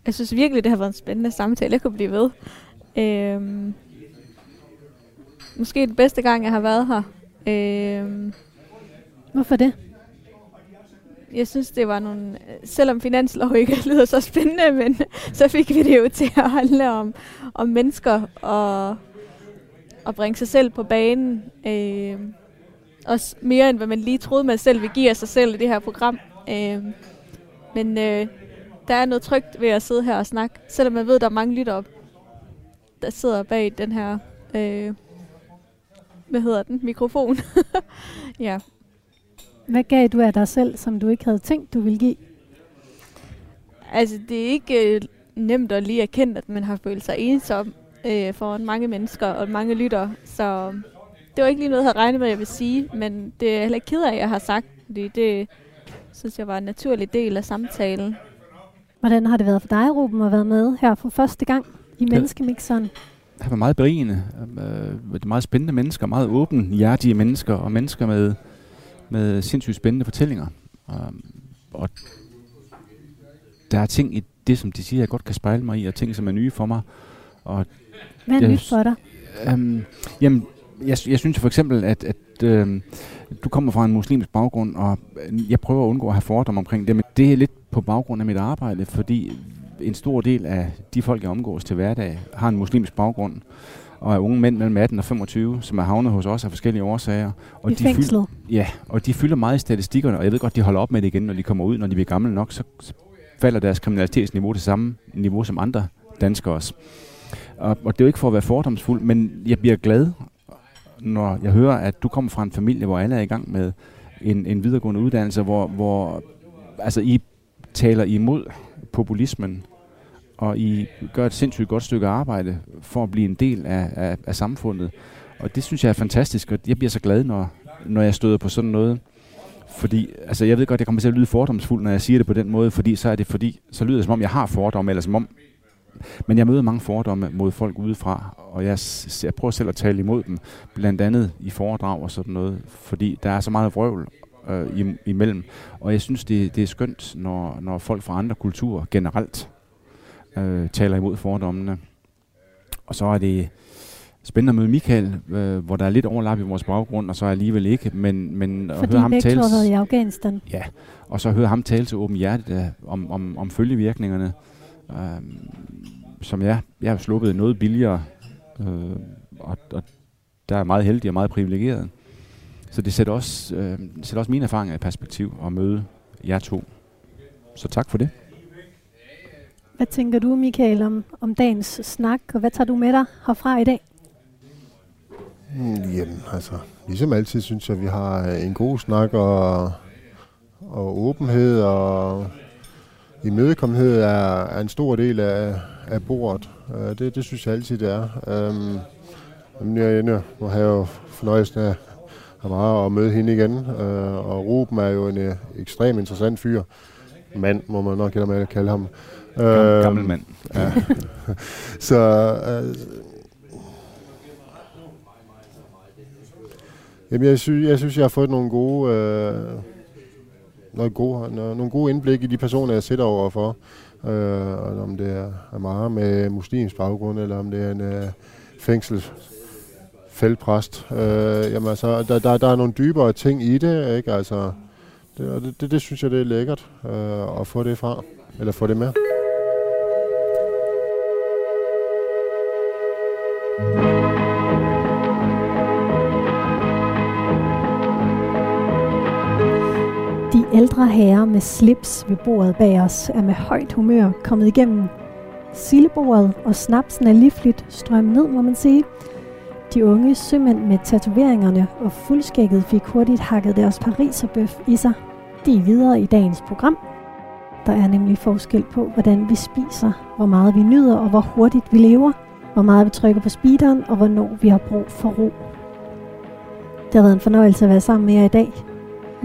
Jeg synes virkelig, det har været en spændende samtale. Jeg kunne blive ved. Øhm, måske den bedste gang, jeg har været her. Øhm, Hvorfor det? jeg synes, det var nogle... Selvom finanslov ikke (laughs) lyder så spændende, men så fik vi det jo til at handle om, om mennesker og, og bringe sig selv på banen. Øh, også mere end hvad man lige troede, man selv vil give af sig selv i det her program. Øh, men øh, der er noget trygt ved at sidde her og snakke, selvom man ved, at der er mange lyttere, der sidder bag den her... Øh, hvad hedder den? Mikrofon. (laughs) ja, hvad gav du af dig selv, som du ikke havde tænkt, du ville give? Altså, det er ikke øh, nemt at lige erkende, at man har følt sig ensom øh, for mange mennesker og mange lytter. Så det var ikke lige noget, jeg havde regnet med, at jeg vil sige, men det er heller ikke ked af, at jeg har sagt, fordi det synes jeg var en naturlig del af samtalen. Hvordan har det været for dig, Ruben, at være med her for første gang i Menneskemixeren? Det var meget berigende. Øh, det er meget spændende mennesker, meget åbne, hjertige mennesker, og mennesker med med sindssygt spændende fortællinger. Um, og der er ting i det, som de siger, jeg godt kan spejle mig i, og ting, som er nye for mig. Og Hvad er nyt for dig? Øhm, jamen, jeg, jeg synes for eksempel, at, at øhm, du kommer fra en muslimsk baggrund, og øh, jeg prøver at undgå at have fordomme omkring det, men det er lidt på baggrund af mit arbejde, fordi en stor del af de folk, jeg omgås til hverdag, har en muslimsk baggrund, og er unge mænd mellem 18 og 25, som er havnet hos os af forskellige årsager. Og I fængslet? ja, og de fylder meget i statistikkerne, og jeg ved godt, de holder op med det igen, når de kommer ud, når de bliver gamle nok, så falder deres kriminalitetsniveau til samme niveau som andre danskere. Og, og det er jo ikke for at være fordomsfuld, men jeg bliver glad, når jeg hører, at du kommer fra en familie, hvor alle er i gang med en, en videregående uddannelse, hvor, hvor altså, I taler imod populismen, og I gør et sindssygt godt stykke arbejde for at blive en del af, af, af samfundet. Og det synes jeg er fantastisk, og jeg bliver så glad, når, når jeg støder på sådan noget. Fordi, altså jeg ved godt, jeg kommer til at lyde fordomsfuld, når jeg siger det på den måde, fordi så er det fordi, så lyder det som om, jeg har fordomme, eller som om, men jeg møder mange fordomme mod folk udefra, og jeg, jeg prøver selv at tale imod dem, blandt andet i foredrag og sådan noget, fordi der er så meget vrøvl øh, im- imellem. Og jeg synes, det, det er skønt, når, når folk fra andre kulturer generelt øh, taler imod fordommene. Og så er det spændende at møde Michael, øh, hvor der er lidt overlap i vores baggrund, og så alligevel ikke, men, men at Fordi høre ham tale... har været i Afghanistan. Ja, og så høre ham tale til åben hjerte øh, om, om, om følgevirkningerne, øh, som jeg, jeg har sluppet noget billigere, øh, og, og der er meget heldig og meget privilegeret. Så det sætter også, øh, sætter også mine erfaringer i perspektiv at møde jer to. Så tak for det. Hvad tænker du, Michael, om, om dagens snak, og hvad tager du med dig herfra i dag? Mm, Jamen, altså, ligesom altid synes jeg, at vi har en god snak og, og åbenhed og imødekommenhed er, er en stor del af, af bordet. Uh, det, det synes jeg altid, det er. Um, men jeg, jeg, nu har jeg jo fornøjelsen af meget at møde hende igen, uh, og Ruben er jo en uh, ekstremt interessant fyr. Mand, må man nok med at kalde ham. Øhm, gammel mand. Ja. (laughs) så øh, jamen, jeg, synes, jeg synes, jeg har fået nogle gode, øh, noget gode, noget, nogle gode indblik i de personer, jeg sidder overfor. Øh, og om det er Amara med muslims baggrund, eller om det er en øh, fængsels feltpræst. Øh, jamen altså, der, der, der er nogle dybere ting i det, ikke? Altså, det, og det, det, det synes jeg, det er lækkert øh, at få det fra, eller få det med. Ældre herre med slips ved bordet bag os er med højt humør kommet igennem Sillebordet og snapsen er livligt strømmet ned, må man sige. De unge sømænd med tatoveringerne og fuldskægget fik hurtigt hakket deres pariserbøf i sig. De er videre i dagens program. Der er nemlig forskel på, hvordan vi spiser, hvor meget vi nyder og hvor hurtigt vi lever, hvor meget vi trykker på speederen og hvornår vi har brug for ro. Det har været en fornøjelse at være sammen med jer i dag.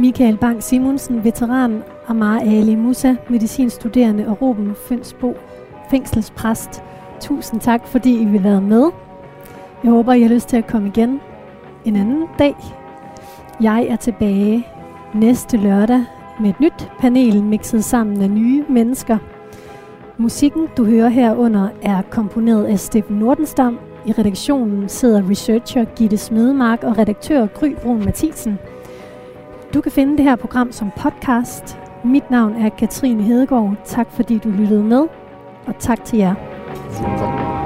Michael Bang Simonsen, veteran, Amar Ali Musa, medicinstuderende og Ruben Fønsbo, fængselspræst. Tusind tak, fordi I vil være med. Jeg håber, I har lyst til at komme igen en anden dag. Jeg er tilbage næste lørdag med et nyt panel mixet sammen af nye mennesker. Musikken, du hører herunder, er komponeret af Steffen Nordenstam. I redaktionen sidder researcher Gitte Smedemark og redaktør Gry Brun Mathisen. Du kan finde det her program som podcast. Mit navn er Katrine Hedegaard. Tak fordi du lyttede med, og tak til jer. Super.